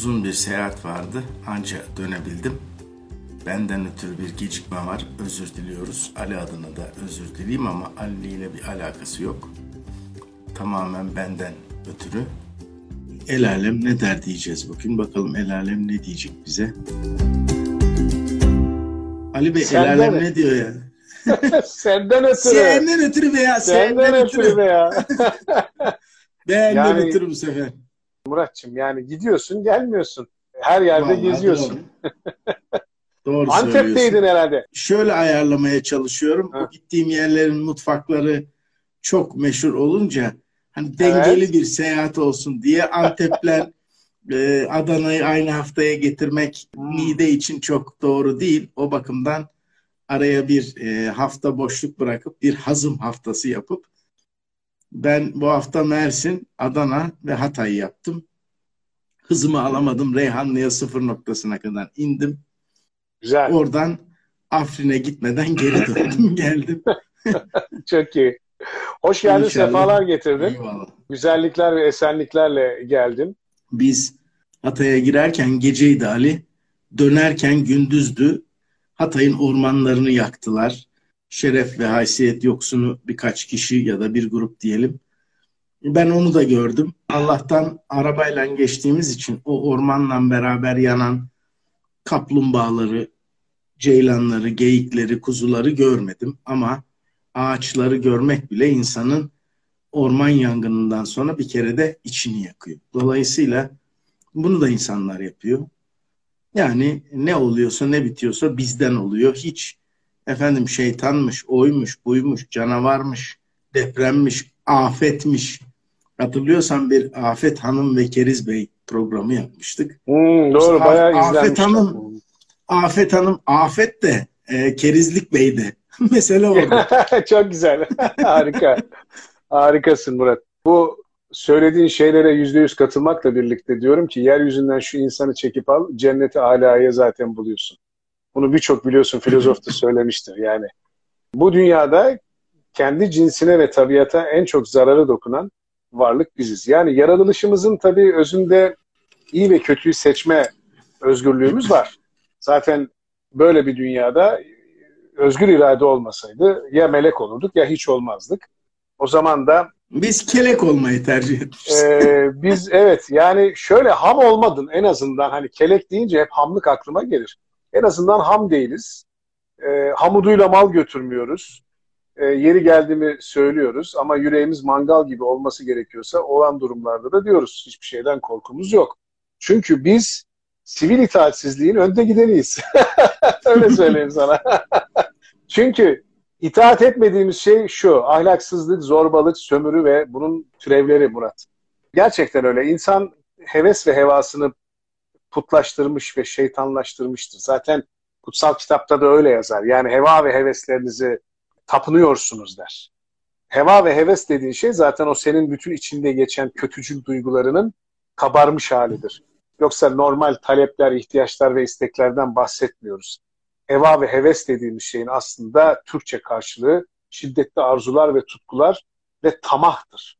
uzun bir seyahat vardı. Anca dönebildim. Benden ötürü bir gecikme var. Özür diliyoruz. Ali adına da özür dileyim ama Ali ile bir alakası yok. Tamamen benden ötürü. El alem ne der diyeceğiz bugün. Bakalım el alem ne diyecek bize. Ali Bey Senden el alem mi? ne diyor ya? Senden ötürü. Senden ötürü be ya. Senden Senden ötürü ötürü. be ya. Benden Yani- ötürü bu sefer. Muratçım yani gidiyorsun gelmiyorsun. Her yerde Vallahi geziyorsun. Doğru, doğru. Antep'teydin herhalde. Şöyle ayarlamaya çalışıyorum. Ha. Gittiğim yerlerin mutfakları çok meşhur olunca hani dengeli Evet. bir seyahat olsun diye Antep'le e, Adana'yı aynı haftaya getirmek Hmm. mide için çok doğru değil. O bakımdan araya bir e, hafta boşluk bırakıp bir hazım haftası yapıp ben bu hafta Mersin, Adana ve Hatay yaptım. Hızımı alamadım. Reyhanlı'ya sıfır noktasına kadar indim. Güzel. Oradan Afrin'e gitmeden geri döndüm geldim. Çok iyi. Hoş geldin. İnşallah. Sefalar getirdin. Eyvallah. Güzellikler ve esenliklerle geldin. Biz Hatay'a girerken geceydi Ali. Dönerken gündüzdü. Hatay'ın ormanlarını yaktılar. Şeref ve haysiyet yoksunu birkaç kişi ya da bir grup diyelim. Ben onu da gördüm. Allah'tan arabayla geçtiğimiz için o ormanla beraber yanan kaplumbağaları, ceylanları, geyikleri, kuzuları görmedim. Ama ağaçları görmek bile insanın orman yangınından sonra bir kere de içini yakıyor. Dolayısıyla bunu da insanlar yapıyor. Yani ne oluyorsa ne bitiyorsa bizden oluyor. Hiç efendim şeytanmış, oymuş, buymuş, canavarmış, depremmiş, afetmiş. Hatırlıyorsan bir Afet Hanım ve Keriz Bey programı yapmıştık. Hmm, doğru İşte bayağı Afet izlenmiş. Hanım. Afet Hanım, Afet de e, Kerizlik Bey de. Mesele orada. Çok güzel. Harika. Harikasın Murat. Bu söylediğin şeylere yüzde yüz katılmakla birlikte diyorum ki yeryüzünden şu insanı çekip al, cenneti alaya zaten buluyorsun. Bunu birçok biliyorsun filozof da söylemiştir yani. Bu dünyada kendi cinsine ve tabiata en çok zararı dokunan varlık biziz. Yani yaratılışımızın tabii özünde iyi ve kötüyü seçme özgürlüğümüz var. Zaten böyle bir dünyada özgür irade olmasaydı ya melek olurduk ya hiç olmazdık. O zaman da Biz kelek olmayı tercih etmişiz. e, biz evet yani şöyle ham olmadın en azından hani kelek deyince hep hamlık aklıma gelir. En azından ham değiliz. E, hamuduyla mal götürmüyoruz. E, yeri geldi mi söylüyoruz ama yüreğimiz mangal gibi olması gerekiyorsa olan durumlarda da diyoruz. Hiçbir şeyden korkumuz yok. Çünkü biz sivil itaatsizliğin önde gideniyiz. Öyle söyleyeyim sana. Çünkü itaat etmediğimiz şey şu. Ahlaksızlık, zorbalık, sömürü ve bunun türevleri Murat. Gerçekten öyle. İnsan heves ve hevasını putlaştırmış ve şeytanlaştırmıştır. Zaten kutsal kitapta da öyle yazar. Yani heva ve heveslerinizi tapınıyorsunuz der. Heva ve heves dediğin şey zaten o senin bütün içinde geçen kötücül duygularının kabarmış halidir. Yoksa normal talepler, ihtiyaçlar ve isteklerden bahsetmiyoruz. Heva ve heves dediğimiz şeyin aslında Türkçe karşılığı şiddetli arzular ve tutkular ve tamahtır.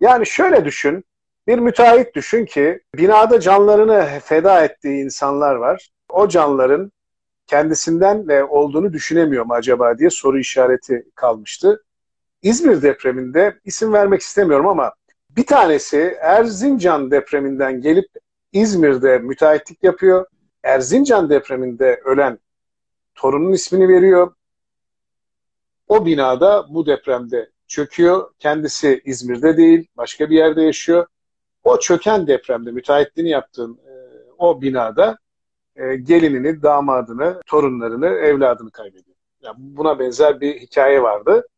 Yani şöyle düşün, bir müteahhit düşün ki binada canlarını feda ettiği insanlar var. O canların kendisinden ve olduğunu düşünemiyor mu acaba diye soru işareti kalmıştı. İzmir depreminde isim vermek istemiyorum ama bir tanesi Erzincan depreminden gelip İzmir'de müteahhitlik yapıyor. Erzincan depreminde ölen torunun ismini veriyor. O binada bu depremde çöküyor. Kendisi İzmir'de değil, başka bir yerde yaşıyor. O çöken depremde müteahhitliğini yaptığın e, o binada e, gelinini, damadını, torunlarını, evladını kaybediyor. Yani buna benzer bir hikaye vardı.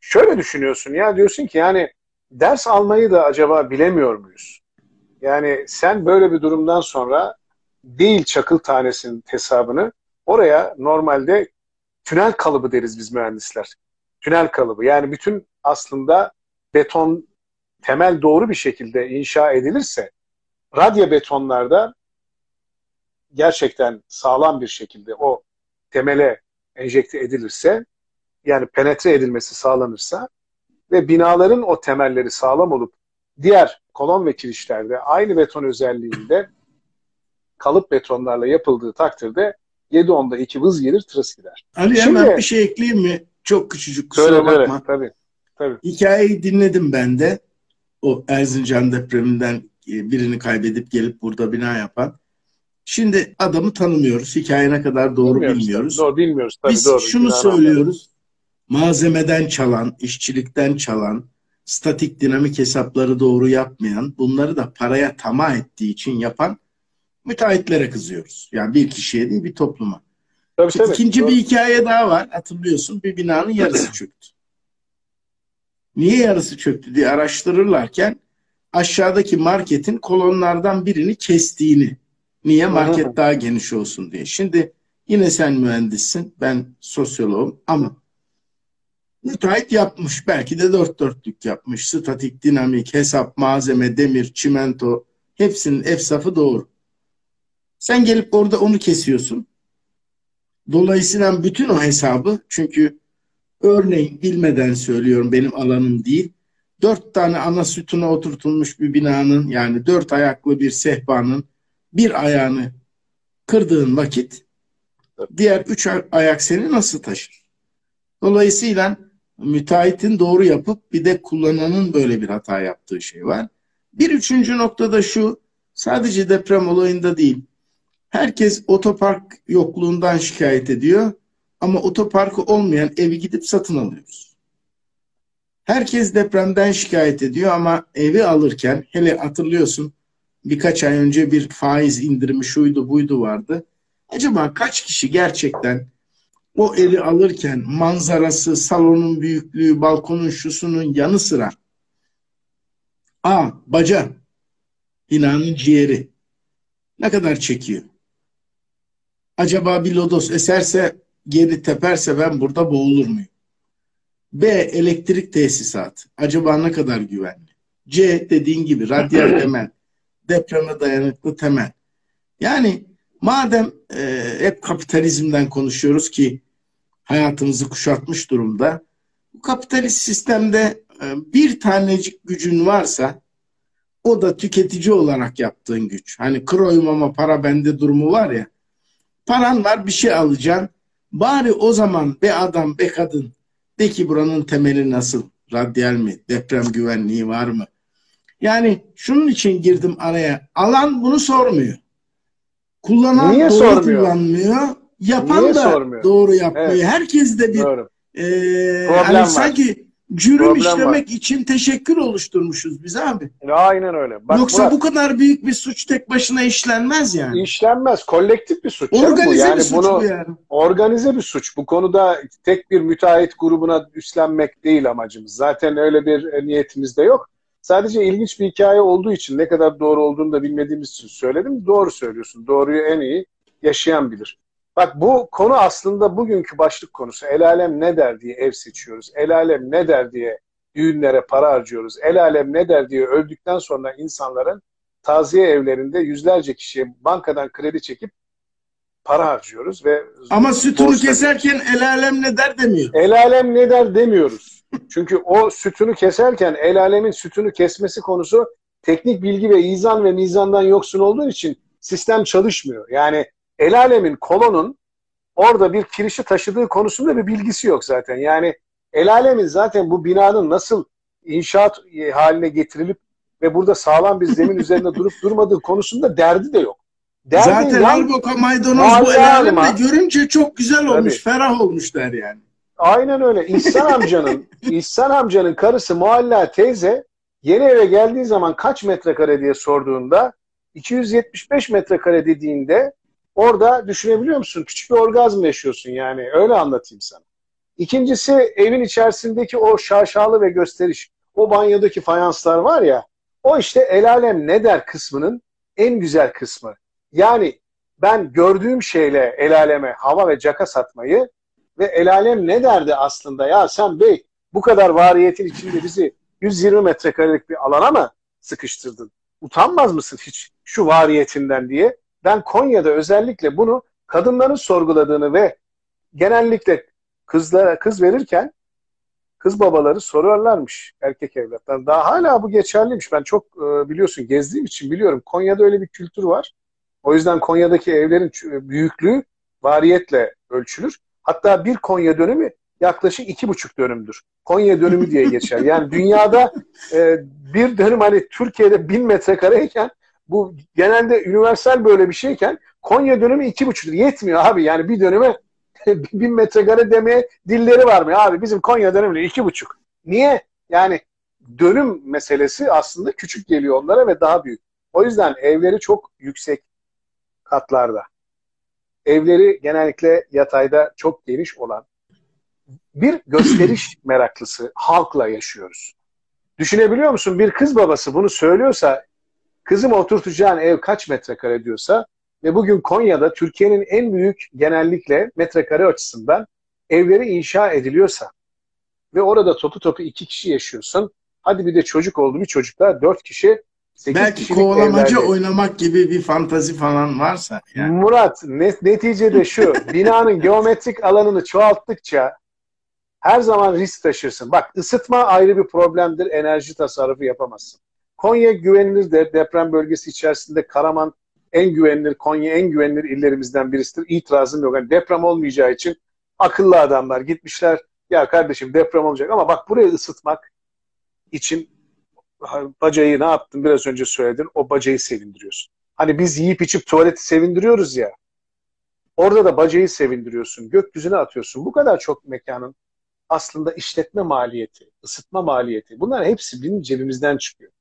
Şöyle düşünüyorsun ya diyorsun ki yani ders almayı da acaba bilemiyor muyuz? Yani sen böyle bir durumdan sonra değil çakıl tanesinin hesabını oraya normalde tünel kalıbı deriz biz mühendisler. Tünel kalıbı. Yani bütün aslında beton temel doğru bir şekilde inşa edilirse radya betonlarda gerçekten sağlam bir şekilde o temele enjekte edilirse yani penetre edilmesi sağlanırsa ve binaların o temelleri sağlam olup diğer kolon ve kirişlerde aynı beton özelliğinde kalıp betonlarla yapıldığı takdirde 7-10'da 2 vız gelir tırıs gider. Ali Şimdi, hemen bir şey ekleyeyim mi? Çok küçücük kusura söyle, bakma. Böyle, tabii, tabii. Hikayeyi dinledim ben de. O Erzincan depreminden e, birini kaybedip gelip burada bina yapan. Şimdi adamı tanımıyoruz. Hikaye ne kadar doğru bilmiyoruz. bilmiyoruz. Tabii, doğru bilmiyoruz. Tabii, Biz doğru, şunu söylüyoruz. Malzemeden çalan, işçilikten çalan, statik dinamik hesapları doğru yapmayan, bunları da paraya tamah ettiği için yapan müteahhitlere kızıyoruz. Yani bir kişiye değil bir topluma. Tabii, tabii, İkinci doğru. bir hikaye daha var. Hatırlıyorsun bir binanın yarısı çöktü. Niye yarısı çöktü diye araştırırlarken aşağıdaki marketin kolonlardan birini kestiğini. Niye? Market daha geniş olsun diye. Şimdi yine sen mühendissin, ben sosyoloğum ama müteahhit yapmış. Belki de dört dörtlük yapmış. Statik, dinamik, hesap, malzeme, demir, çimento hepsinin efsafı doğru. Sen gelip orada onu kesiyorsun. Dolayısıyla bütün o hesabı çünkü örneğin bilmeden söylüyorum benim alanım değil. Dört tane ana sütuna oturtulmuş bir binanın yani dört ayaklı bir sehpanın bir ayağını kırdığın vakit diğer üç ayak seni nasıl taşır? Dolayısıyla müteahhitin doğru yapıp bir de kullananın böyle bir hata yaptığı şey var. Bir üçüncü noktada şu sadece deprem olayında değil Herkes otopark yokluğundan şikayet ediyor ama otoparkı olmayan evi gidip satın alıyoruz. Herkes depremden şikayet ediyor ama evi alırken hele hatırlıyorsun birkaç ay önce bir faiz indirimi şuydu buydu vardı. Acaba kaç kişi gerçekten o evi alırken manzarası, salonun büyüklüğü, balkonun şusunun yanı sıra A. Baca, binanın ciğeri ne kadar çekiyor? Acaba bir lodos eserse geri teperse ben burada boğulur muyum? B. Elektrik tesisatı. Acaba ne kadar güvenli? C. Dediğin gibi radyal temel. Depreme dayanıklı temel. Yani madem e, hep kapitalizmden konuşuyoruz ki hayatımızı kuşatmış durumda. Bu kapitalist sistemde e, bir tanecik gücün varsa o da tüketici olarak yaptığın güç. Hani kroyum ama para bende durumu var ya. Paran var bir şey alacaksın. Bari o zaman be adam be kadın de ki buranın temeli nasıl? Radyal mi? Deprem güvenliği var mı? Yani şunun için girdim araya. Alan bunu sormuyor. Kullanan Niye doğru sormuyor? kullanmıyor. Yapan Niye da sormuyor? doğru yapmıyor. Evet. Herkes de bir doğru. e, hani var. sanki cürüm Problem işlemek var. için teşekkür oluşturmuşuz biz abi. Aynen öyle. Bak, Yoksa Murat, bu kadar büyük bir suç tek başına işlenmez yani. İşlenmez. Kolektif bir suç. Organize yani bir suç bunu, bu yani. Organize bir suç. Bu konuda tek bir müteahhit grubuna üstlenmek değil amacımız. Zaten öyle bir niyetimiz de yok. Sadece ilginç bir hikaye olduğu için ne kadar doğru olduğunu da bilmediğimiz için söyledim. Doğru söylüyorsun. Doğruyu en iyi yaşayan bilir. Bak bu konu aslında bugünkü başlık konusu. El alem ne der diye ev seçiyoruz. El alem ne der diye düğünlere para harcıyoruz. El alem ne der diye öldükten sonra insanların taziye evlerinde yüzlerce kişiye bankadan kredi çekip para harcıyoruz ve ama sütunu keserken el alem ne der demiyor. El alem ne der demiyoruz. Çünkü o sütünü keserken el alemin sütünü kesmesi konusu teknik bilgi ve izan ve mizandan yoksun olduğu için sistem çalışmıyor. Yani el alemin kolonun orada bir kirişi taşıdığı konusunda bir bilgisi yok zaten. Yani el alemin zaten bu binanın nasıl inşaat e, haline getirilip ve burada sağlam bir zemin üzerinde durup durmadığı konusunda derdi de yok. Derdi zaten Alboka maydanoz bu el alemle görünce çok güzel olmuş, Tabii. ferah olmuş der yani. Aynen öyle. İhsan amcanın İhsan amcanın karısı Mualla teyze yeni eve geldiği zaman kaç metrekare diye sorduğunda 275 metrekare dediğinde Orada düşünebiliyor musun? Küçük bir orgazm yaşıyorsun yani. Öyle anlatayım sana. İkincisi evin içerisindeki o şaşalı ve gösteriş. O banyodaki fayanslar var ya. O işte el alem ne der kısmının en güzel kısmı. Yani ben gördüğüm şeyle el aleme hava ve caka satmayı ve el alem ne derdi aslında ya sen bey bu kadar variyetin içinde bizi 120 metrekarelik bir alana mı sıkıştırdın? Utanmaz mısın hiç şu variyetinden diye ben Konya'da özellikle bunu kadınların sorguladığını ve genellikle kızlara kız verirken kız babaları soruyorlarmış erkek evlatlar. Daha hala bu geçerliymiş. Ben çok e, biliyorsun gezdiğim için biliyorum. Konya'da öyle bir kültür var. O yüzden Konya'daki evlerin büyüklüğü variyetle ölçülür. Hatta bir Konya dönümü yaklaşık iki buçuk dönümdür. Konya dönümü diye geçer. Yani dünyada e, bir dönüm hani Türkiye'de bin metrekareyken bu genelde üniversal böyle bir şeyken Konya dönümü iki buçuktur. Yetmiyor abi yani bir dönüme bin metrekare demeye dilleri var mı? Abi bizim Konya dönümü iki buçuk. Niye? Yani dönüm meselesi aslında küçük geliyor onlara ve daha büyük. O yüzden evleri çok yüksek katlarda. Evleri genellikle yatayda çok geniş olan bir gösteriş meraklısı halkla yaşıyoruz. Düşünebiliyor musun? Bir kız babası bunu söylüyorsa kızım oturtacağın ev kaç metrekare diyorsa ve bugün Konya'da Türkiye'nin en büyük genellikle metrekare açısından evleri inşa ediliyorsa ve orada topu topu iki kişi yaşıyorsun. Hadi bir de çocuk oldu bir çocuklar dört kişi Belki kovalamacı evlerde. oynamak gibi bir fantazi falan varsa. Yani. Murat net, neticede şu binanın geometrik alanını çoğalttıkça her zaman risk taşırsın. Bak ısıtma ayrı bir problemdir. Enerji tasarrufu yapamazsın. Konya güvenilir de deprem bölgesi içerisinde Karaman en güvenilir, Konya en güvenilir illerimizden birisidir. İtirazım yok. Yani deprem olmayacağı için akıllı adamlar gitmişler. Ya kardeşim deprem olacak ama bak burayı ısıtmak için bacayı ne yaptın biraz önce söyledin. O bacayı sevindiriyorsun. Hani biz yiyip içip tuvaleti sevindiriyoruz ya. Orada da bacayı sevindiriyorsun. Gökyüzüne atıyorsun. Bu kadar çok mekanın aslında işletme maliyeti, ısıtma maliyeti. Bunlar hepsi bizim cebimizden çıkıyor.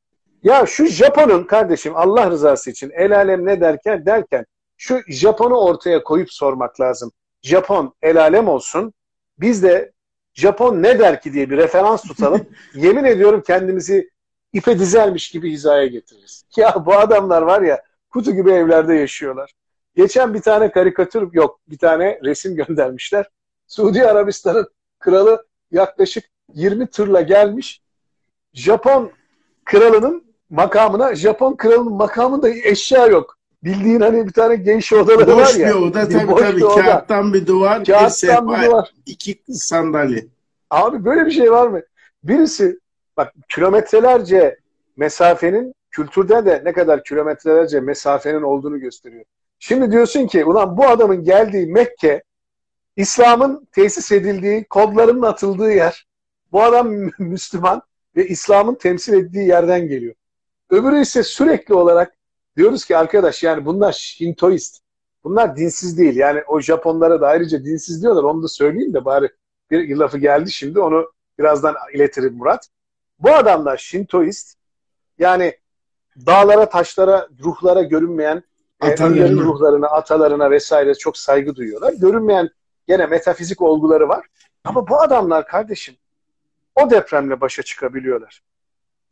Ya şu Japon'un kardeşim Allah rızası için el alem ne derken derken şu Japon'u ortaya koyup sormak lazım. Japon el alem olsun. Biz de Japon ne der ki diye bir referans tutalım. Yemin ediyorum kendimizi ipe dizermiş gibi hizaya getiririz. Ya bu adamlar var ya kutu gibi evlerde yaşıyorlar. Geçen bir tane karikatür yok bir tane resim göndermişler. Suudi Arabistan'ın kralı yaklaşık 20 tırla gelmiş. Japon kralının makamına Japon kralının makamında eşya yok. Bildiğin hani bir tane genç odaları boş var ya. Boş bir oda tabii boş tabii. Oda. Kağıttan bir duvar, Kağıttan bir sehpa, bir duvar. iki sandalye. Abi böyle bir şey var mı? Birisi bak kilometrelerce mesafenin kültürde de ne kadar kilometrelerce mesafenin olduğunu gösteriyor. Şimdi diyorsun ki ulan bu adamın geldiği Mekke İslam'ın tesis edildiği, kodların atıldığı yer. Bu adam Müslüman ve İslam'ın temsil ettiği yerden geliyor. Öbürü ise sürekli olarak diyoruz ki arkadaş yani bunlar Şintoist. Bunlar dinsiz değil. Yani o Japonlara da ayrıca dinsiz diyorlar. Onu da söyleyeyim de bari bir lafı geldi şimdi. Onu birazdan iletirim Murat. Bu adamlar Şintoist. Yani dağlara, taşlara, ruhlara görünmeyen atalarına. ruhlarına, atalarına vesaire çok saygı duyuyorlar. Görünmeyen gene metafizik olguları var. Ama bu adamlar kardeşim o depremle başa çıkabiliyorlar.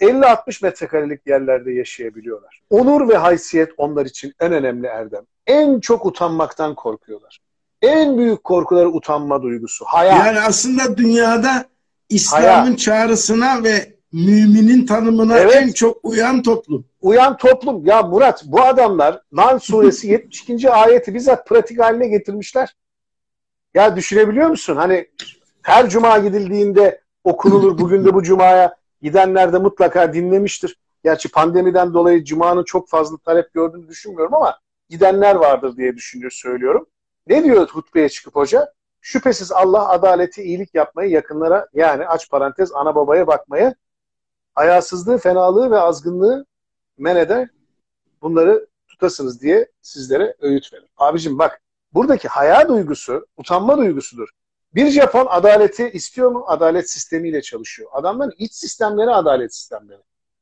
50-60 metrekarelik yerlerde yaşayabiliyorlar. Onur ve haysiyet onlar için en önemli erdem. En çok utanmaktan korkuyorlar. En büyük korkuları utanma duygusu. Haya. Yani aslında dünyada İslam'ın çağrısına ve müminin tanımına evet. en çok uyan toplum. Uyan toplum. Ya Murat bu adamlar Nan suresi 72. ayeti bizzat pratik haline getirmişler. Ya düşünebiliyor musun? Hani her cuma gidildiğinde okunulur. Bugün de bu cumaya gidenler de mutlaka dinlemiştir. Gerçi pandemiden dolayı cumanın çok fazla talep gördüğünü düşünmüyorum ama gidenler vardır diye düşünüyor söylüyorum. Ne diyor hutbeye çıkıp hoca? Şüphesiz Allah adaleti, iyilik yapmayı yakınlara yani aç parantez ana babaya bakmayı hayasızlığı, fenalığı ve azgınlığı men eder. Bunları tutasınız diye sizlere öğüt verir. Abicim bak buradaki haya duygusu, utanma duygusudur. Bir Japon adaleti istiyor mu? Adalet sistemiyle çalışıyor. Adamların iç sistemleri adalet sistemleri.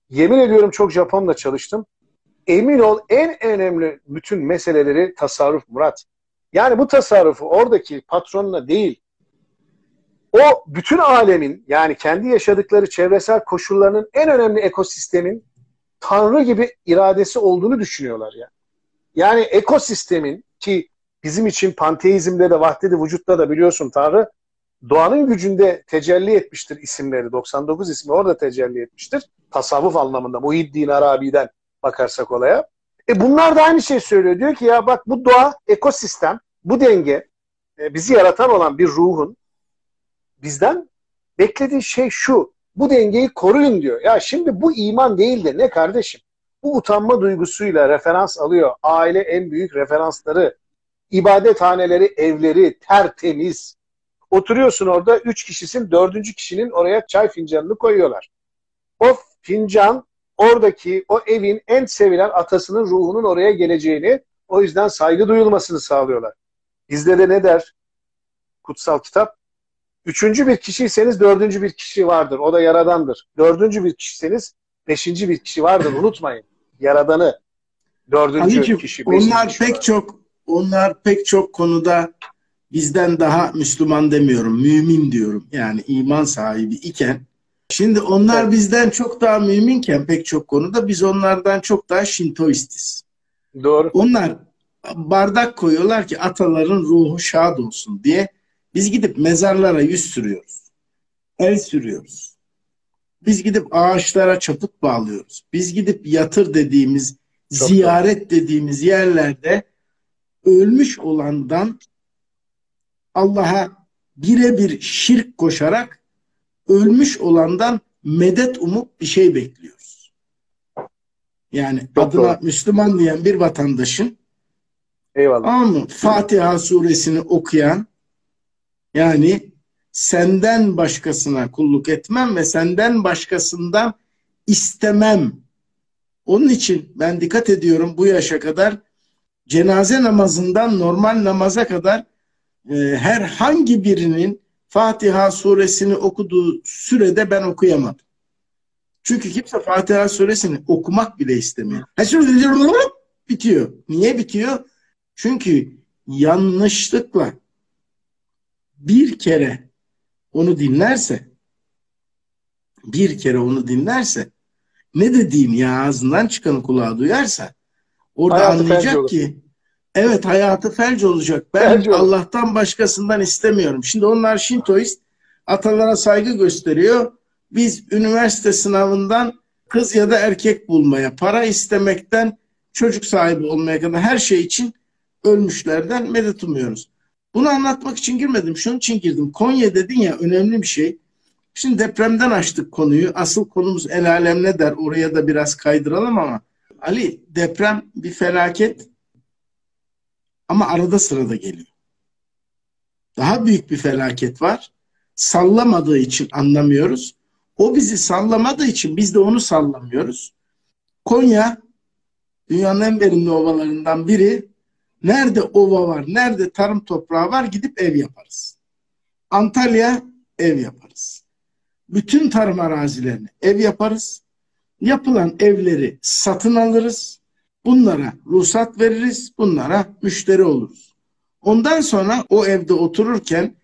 Yemin ediyorum çok Japonla çalıştım. Emin ol en önemli bütün meseleleri tasarruf Murat. Yani bu tasarrufu oradaki patronla değil, o bütün alemin yani kendi yaşadıkları çevresel koşullarının en önemli ekosistemin Tanrı gibi iradesi olduğunu düşünüyorlar ya. Yani ekosistemin ki bizim için panteizmde de vahdedi vücutta da biliyorsun Tanrı doğanın gücünde tecelli etmiştir isimleri. 99 ismi orada tecelli etmiştir. Tasavvuf anlamında Muhiddin Arabi'den bakarsak olaya. E bunlar da aynı şey söylüyor. Diyor ki ya bak bu doğa, ekosistem, bu denge e, bizi yaratan olan bir ruhun bizden beklediği şey şu. Bu dengeyi koruyun diyor. Ya şimdi bu iman değil de ne kardeşim? bu utanma duygusuyla referans alıyor. Aile en büyük referansları, ibadethaneleri, evleri tertemiz. Oturuyorsun orada, üç kişisin, dördüncü kişinin oraya çay fincanını koyuyorlar. O fincan oradaki o evin en sevilen atasının ruhunun oraya geleceğini, o yüzden saygı duyulmasını sağlıyorlar. Bizde de ne der kutsal kitap? Üçüncü bir kişiyseniz dördüncü bir kişi vardır. O da yaradandır. Dördüncü bir kişiseniz beşinci bir kişi vardır. Unutmayın. Yaradanı. Dördüncü Anneciğim, kişi. Onlar pek var. çok onlar pek çok konuda bizden daha Müslüman demiyorum. Mümin diyorum. Yani iman sahibi iken Şimdi onlar evet. bizden çok daha müminken pek çok konuda biz onlardan çok daha Şintoistiz. Doğru. Onlar bardak koyuyorlar ki ataların ruhu şad olsun diye. Biz gidip mezarlara yüz sürüyoruz. El sürüyoruz. Biz gidip ağaçlara çaput bağlıyoruz. Biz gidip yatır dediğimiz, Çok ziyaret doğru. dediğimiz yerlerde ölmüş olandan Allah'a birebir şirk koşarak ölmüş olandan medet umup bir şey bekliyoruz. Yani Çok adına doğru. Müslüman diyen bir vatandaşın Eyvallah. Ama Fatiha suresini okuyan yani senden başkasına kulluk etmem ve senden başkasından istemem. Onun için ben dikkat ediyorum bu yaşa kadar cenaze namazından normal namaza kadar e, herhangi birinin Fatiha suresini okuduğu sürede ben okuyamadım. Çünkü kimse Fatiha suresini okumak bile istemiyor. Bitiyor. Niye bitiyor? Çünkü yanlışlıkla bir kere onu dinlerse bir kere onu dinlerse ne dediğini ya ağzından çıkanı kulağa duyarsa orada hayatı anlayacak ki evet hayatı felç olacak. Ben felç Allah'tan başkasından istemiyorum. Şimdi onlar Şintoist atalara saygı gösteriyor. Biz üniversite sınavından kız ya da erkek bulmaya, para istemekten çocuk sahibi olmaya kadar her şey için ölmüşlerden medet umuyoruz. Bunu anlatmak için girmedim. Şunun için girdim. Konya dedin ya önemli bir şey. Şimdi depremden açtık konuyu. Asıl konumuz el alem ne der? Oraya da biraz kaydıralım ama. Ali deprem bir felaket ama arada sırada geliyor. Daha büyük bir felaket var. Sallamadığı için anlamıyoruz. O bizi sallamadığı için biz de onu sallamıyoruz. Konya dünyanın en verimli ovalarından biri Nerede ova var, nerede tarım toprağı var gidip ev yaparız. Antalya ev yaparız. Bütün tarım arazilerini ev yaparız. Yapılan evleri satın alırız. Bunlara ruhsat veririz. Bunlara müşteri oluruz. Ondan sonra o evde otururken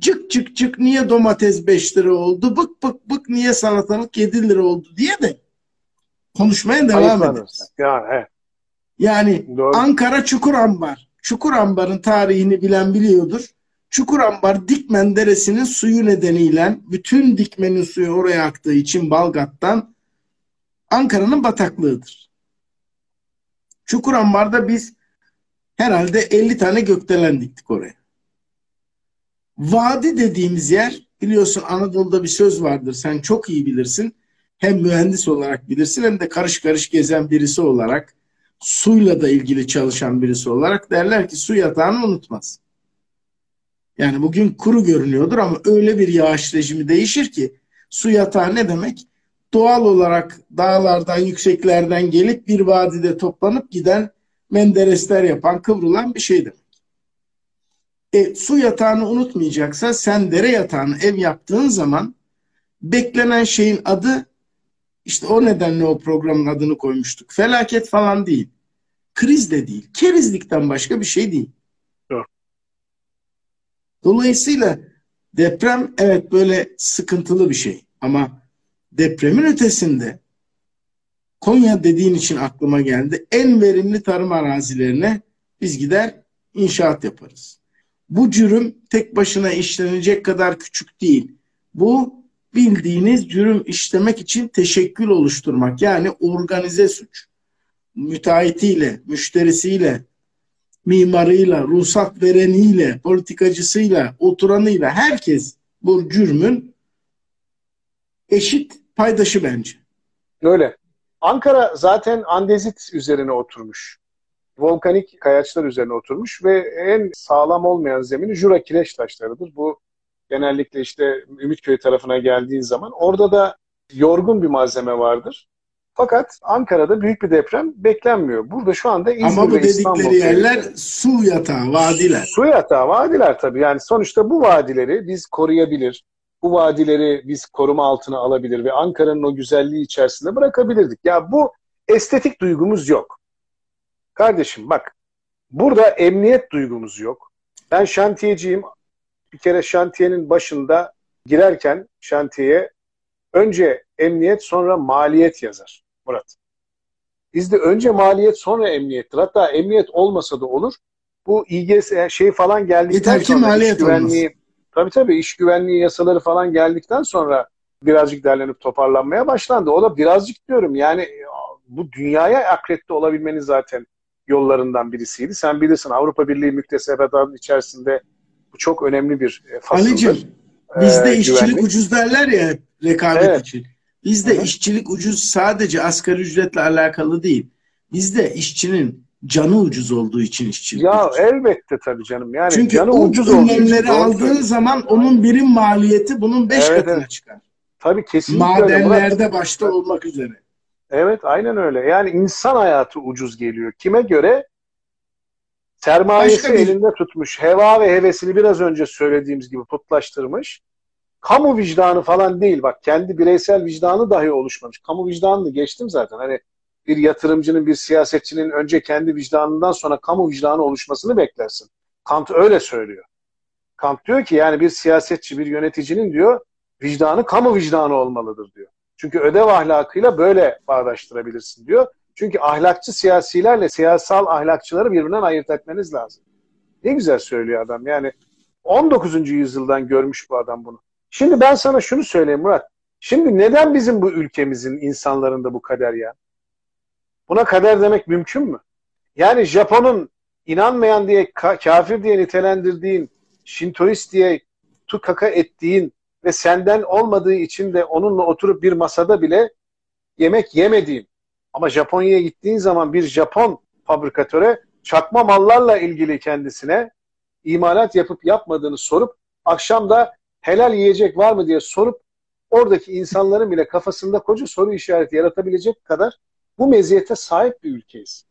cık cık cık niye domates 5 lira oldu, bık bık bık niye salatalık 7 lira oldu diye de konuşmaya devam ederiz. Yani, evet. Yani Doğru. Ankara Çukurambar. Çukurambar'ın tarihini bilen biliyordur. Çukurambar Dikmen Deresi'nin suyu nedeniyle bütün Dikmen'in suyu oraya aktığı için Balgat'tan Ankara'nın bataklığıdır. Çukurambar'da biz herhalde 50 tane gökdelen diktik oraya. Vadi dediğimiz yer biliyorsun Anadolu'da bir söz vardır. Sen çok iyi bilirsin. Hem mühendis olarak bilirsin hem de karış karış gezen birisi olarak suyla da ilgili çalışan birisi olarak derler ki su yatağını unutmaz. Yani bugün kuru görünüyordur ama öyle bir yağış rejimi değişir ki su yatağı ne demek? Doğal olarak dağlardan, yükseklerden gelip bir vadide toplanıp giden menderesler yapan, kıvrılan bir şey demek. E, su yatağını unutmayacaksa sen dere yatağını ev yaptığın zaman beklenen şeyin adı işte o nedenle o programın adını koymuştuk. Felaket falan değil. Kriz de değil. Kerizlikten başka bir şey değil. Dolayısıyla deprem evet böyle sıkıntılı bir şey. Ama depremin ötesinde Konya dediğin için aklıma geldi. En verimli tarım arazilerine biz gider inşaat yaparız. Bu cürüm tek başına işlenecek kadar küçük değil. Bu bildiğiniz cürüm işlemek için teşekkül oluşturmak yani organize suç. Müteahhitiyle, müşterisiyle, mimarıyla, ruhsat vereniyle, politikacısıyla, oturanıyla herkes bu cürmün eşit paydaşı bence. Öyle. Ankara zaten andezit üzerine oturmuş. Volkanik kayaçlar üzerine oturmuş ve en sağlam olmayan zemini Jura kireç taşlarıdır. Bu genellikle işte Ümitköy tarafına geldiğin zaman orada da yorgun bir malzeme vardır. Fakat Ankara'da büyük bir deprem beklenmiyor. Burada şu anda İzmir Ama bu ve İstanbul dedikleri yerler su yatağı, vadiler. Su yatağı, vadiler tabii. Yani sonuçta bu vadileri biz koruyabilir, bu vadileri biz koruma altına alabilir ve Ankara'nın o güzelliği içerisinde bırakabilirdik. Ya bu estetik duygumuz yok. Kardeşim bak, burada emniyet duygumuz yok. Ben şantiyeciyim. Bir kere şantiyenin başında girerken şantiyeye önce emniyet sonra maliyet yazar Murat. Bizde önce maliyet sonra emniyettir. Hatta emniyet olmasa da olur. Bu İGS şey falan geldikten Yeter ki maliyet güvenliği olmasın. Tabii tabii iş güvenliği yasaları falan geldikten sonra birazcık derlenip toparlanmaya başlandı. O da birazcık diyorum yani bu dünyaya akredite olabilmenin zaten yollarından birisiydi. Sen bilirsin Avrupa Birliği müktesebatının içerisinde bu çok önemli bir e, fasıldır. Ali'cim bizde Ee, işçilik güvenlik. ucuz derler ya rekabet Evet. için. Bizde Hı hı. işçilik ucuz sadece asgari ücretle alakalı değil. Bizde işçinin canı ucuz olduğu için işçilik Ya ucuz. elbette tabii canım. Yani Çünkü canı o ucuz Doğru aldığın zaman onun birim maliyeti bunun beş Evet, katına evet. çıkar. Tabii kesinlikle öyle. Madenlerde başta olmak üzere. Evet aynen öyle. Yani insan hayatı ucuz geliyor. Kime göre? Sermayesi Başka bir- elinde tutmuş. Heva ve hevesini biraz önce söylediğimiz gibi putlaştırmış. Kamu vicdanı falan değil. Bak kendi bireysel vicdanı dahi oluşmamış. Kamu vicdanını geçtim zaten. Hani bir yatırımcının, bir siyasetçinin önce kendi vicdanından sonra kamu vicdanı oluşmasını beklersin. Kant öyle söylüyor. Kant diyor ki yani bir siyasetçi, bir yöneticinin diyor vicdanı kamu vicdanı olmalıdır diyor. Çünkü ödev ahlakıyla böyle bağdaştırabilirsin diyor. Çünkü ahlakçı siyasilerle siyasal ahlakçıları birbirinden ayırt etmeniz lazım. Ne güzel söylüyor adam. Yani 19. yüzyıldan görmüş bu adam bunu. Şimdi ben sana şunu söyleyeyim Murat. Şimdi neden bizim bu ülkemizin insanlarında bu kader ya? Buna kader demek mümkün mü? Yani Japon'un inanmayan diye ka- kafir diye nitelendirdiğin, Şintoist diye tukaka ettiğin ve senden olmadığı için de onunla oturup bir masada bile yemek yemediğin ama Japonya'ya gittiğin zaman bir Japon fabrikatöre çakma mallarla ilgili kendisine imalat yapıp yapmadığını sorup akşam da helal yiyecek var mı diye sorup oradaki insanların bile kafasında koca soru işareti yaratabilecek kadar bu meziyete sahip bir ülkeyiz.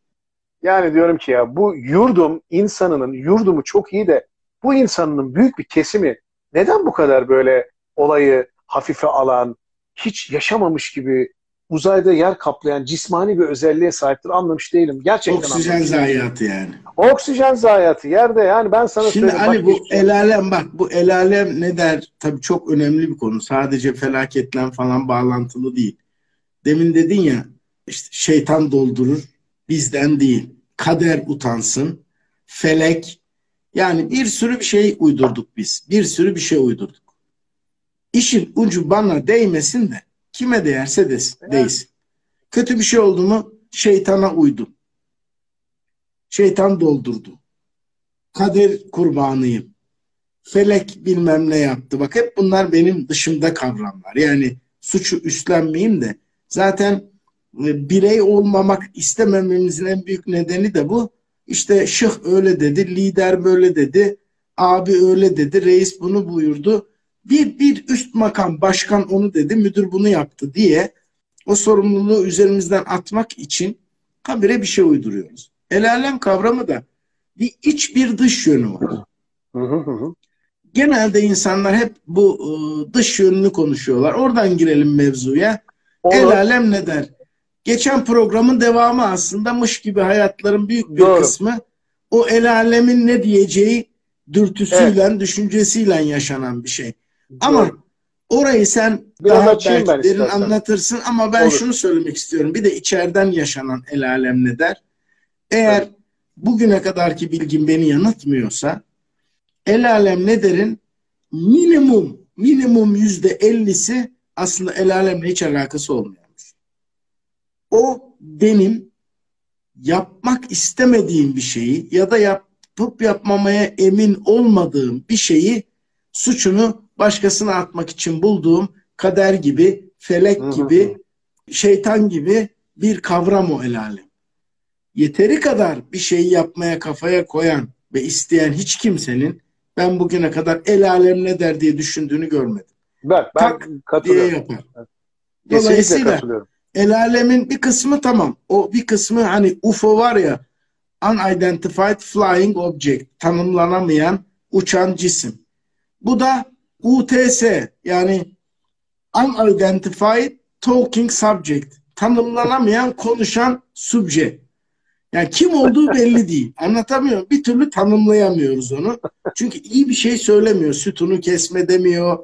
Yani diyorum ki ya bu yurdum insanının yurdumu çok iyi de bu insanın büyük bir kesimi neden bu kadar böyle olayı hafife alan, hiç yaşamamış gibi uzayda yer kaplayan cismani bir özelliğe sahiptir anlamış değilim. Gerçekten Oksijen anlamış zayiatı yani. Oksijen zayiatı yerde yani ben sana Şimdi söyleyeyim. Ali bak, bu el alem bak bu el alem ne der? Tabii çok önemli bir konu. Sadece felaketle falan bağlantılı değil. Demin dedin ya işte şeytan doldurur bizden değil. Kader utansın. Felek yani bir sürü bir şey uydurduk biz. Bir sürü bir şey uydurduk. İşin ucu bana değmesin de kime değerse desin, değsin. Kötü bir şey oldu mu şeytana uydum. Şeytan doldurdu. Kader kurbanıyım. Felek bilmem ne yaptı. Bak hep bunlar benim dışımda kavramlar. Yani suçu üstlenmeyeyim de zaten birey olmamak istemememizin en büyük nedeni de bu. İşte şıh öyle dedi, lider böyle dedi, abi öyle dedi, reis bunu buyurdu. Bir, bir üst makam başkan onu dedi, müdür bunu yaptı diye o sorumluluğu üzerimizden atmak için habire bir şey uyduruyoruz. El alem kavramı da bir iç bir dış yönü var. Genelde insanlar hep bu e, dış yönünü konuşuyorlar. Oradan girelim mevzuya. El Olur. alem ne der? Geçen programın devamı aslında mış gibi hayatların büyük bir Doğru. kısmı o el alemin ne diyeceği dürtüsüyle, düşüncesiyle yaşanan bir şey. Ama Doğru. orayı sen Biraz daha belki derin istersen. anlatırsın ama ben Olur. şunu söylemek istiyorum. Bir de içeriden yaşanan el alem ne der? Eğer Evet. bugüne kadarki bilgim beni yanıltmıyorsa el alem ne derin? Minimum minimum yüzde ellisi aslında el alemle hiç alakası olmuyormuş. O benim yapmak istemediğim bir şeyi ya da yapıp yapmamaya emin olmadığım bir şeyi suçunu başkasına atmak için bulduğum kader gibi, felek gibi, şeytan gibi bir kavram o el alem. Yeteri kadar bir şeyi yapmaya kafaya koyan ve isteyen hiç kimsenin ben bugüne kadar el alem ne der diye düşündüğünü görmedim. Ben, ben Tak katılıyorum. diye yapar. Dolayısıyla el alemin bir kısmı tamam. O bir kısmı hani UFO var ya Unidentified Flying Object tanımlanamayan uçan cisim. Bu da UTS yani Unidentified Talking Subject tanımlanamayan konuşan subject. Yani kim olduğu belli değil. Anlatamıyorum. Bir türlü tanımlayamıyoruz onu. Çünkü iyi bir şey söylemiyor. Sütunu kesme demiyor.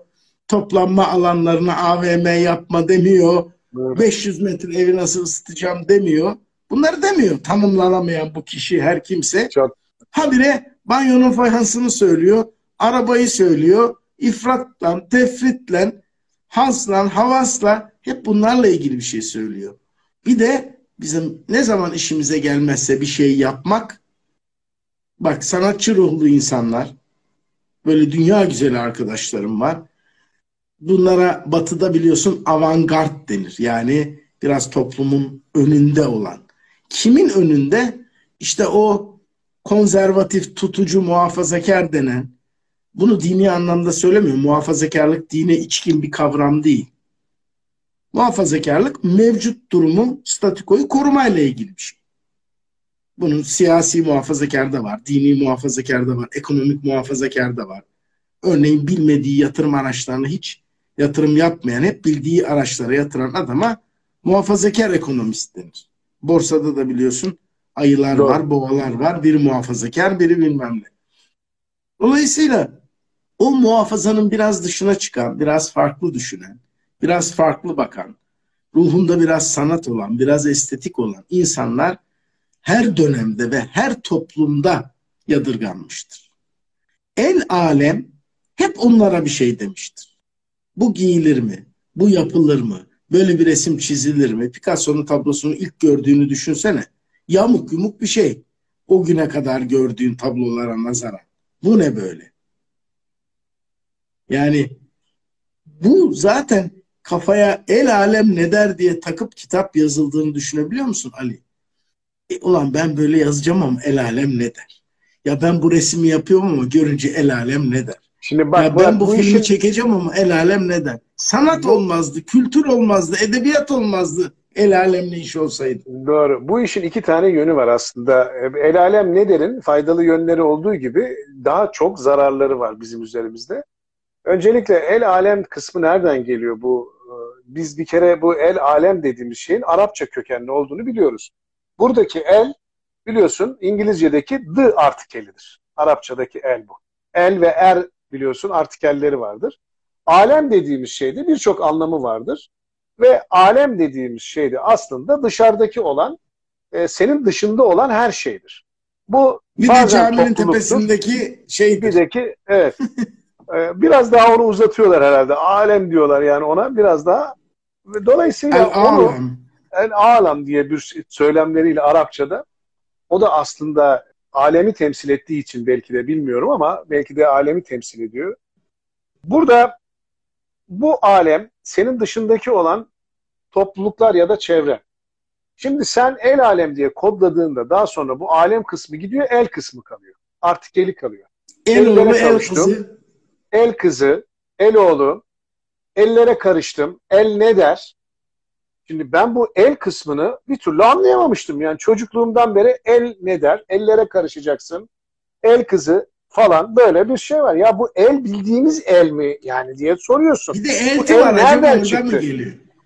Toplanma alanlarına AVM yapma demiyor. Evet. 500 metre evi nasıl ısıtacağım demiyor. Bunları demiyor. Tanımlanamayan bu kişi her kimse. Çok. Habire banyonun fayansını söylüyor. Arabayı söylüyor. İfratla, tefritle, hasla, havasla hep bunlarla ilgili bir şey söylüyor. Bir de bizim ne zaman işimize gelmezse bir şey yapmak bak sanatçı ruhlu insanlar böyle dünya güzeli arkadaşlarım var. Bunlara batıda biliyorsun avantgard denir. Yani biraz toplumun önünde olan. Kimin önünde? İşte o konservatif, tutucu, muhafazakar denen bunu dini anlamda söylemiyorum. Muhafazakarlık dine içkin bir kavram değil. Muhafazakarlık mevcut durumun statikoyu korumayla ilgili bir şey. Bunun siyasi muhafazakar da var, dini muhafazakar da var, ekonomik muhafazakar da var. Örneğin bilmediği yatırım araçlarına hiç yatırım yapmayan, hep bildiği araçlara yatıran adama muhafazakar ekonomist denir. Borsada da biliyorsun ayılar Doğru. var, boğalar var. Biri muhafazakar, biri bilmem ne. Dolayısıyla o muhafazanın biraz dışına çıkan, biraz farklı düşünen, biraz farklı bakan, ruhunda biraz sanat olan, biraz estetik olan insanlar her dönemde ve her toplumda yadırganmıştır. El alem hep onlara bir şey demiştir. Bu giyilir mi? Bu yapılır mı? Böyle bir resim çizilir mi? Picasso'nun tablosunu ilk gördüğünü düşünsene. Yamuk yumuk bir şey. O güne kadar gördüğün tablolara nazaran. Bu ne böyle? Yani bu zaten kafaya el alem ne der diye takıp kitap yazıldığını düşünebiliyor musun Ali? E, ulan ben böyle yazacağım ama el alem ne der? Ya ben bu resmi yapıyorum ama görünce el alem ne der? Şimdi bak, ya ben bu, bu filmi işin... çekeceğim ama el alem ne der? Sanat bu... olmazdı, kültür olmazdı, edebiyat olmazdı el alemle iş olsaydı. Doğru. Bu işin iki tane yönü var aslında. El alem ne derin? Faydalı yönleri olduğu gibi daha çok zararları var bizim üzerimizde. Öncelikle el alem kısmı nereden geliyor bu? E, biz bir kere bu el alem dediğimiz şeyin Arapça kökenli olduğunu biliyoruz. Buradaki el biliyorsun İngilizce'deki the artikelidir. Arapçadaki el bu. El ve er biliyorsun artikelleri vardır. Alem dediğimiz şeyde birçok anlamı vardır. Ve alem dediğimiz şeyde aslında dışarıdaki olan, e, senin dışında olan her şeydir. Bu bir de caminin tepesindeki şeydir. Bir de ki evet. Ee, biraz daha onu uzatıyorlar herhalde. Alem diyorlar yani ona biraz daha. Dolayısıyla el onu alem. el alem diye bir söylemleriyle Arapçada o da aslında alemi temsil ettiği için belki de bilmiyorum ama belki de alemi temsil ediyor. Burada bu alem senin dışındaki olan topluluklar ya da çevre. Şimdi sen el alem diye kodladığında daha sonra bu alem kısmı gidiyor, el kısmı kalıyor. Artikeli kalıyor. El oğlu, el kızı el kızı, el oğlu, ellere karıştım, el ne der? Şimdi ben bu el kısmını bir türlü anlayamamıştım. Yani çocukluğumdan beri el ne der? Ellere karışacaksın. El kızı falan böyle bir şey var. Ya bu el bildiğimiz el mi yani diye soruyorsun. Bir de el var. Nereden çıktı?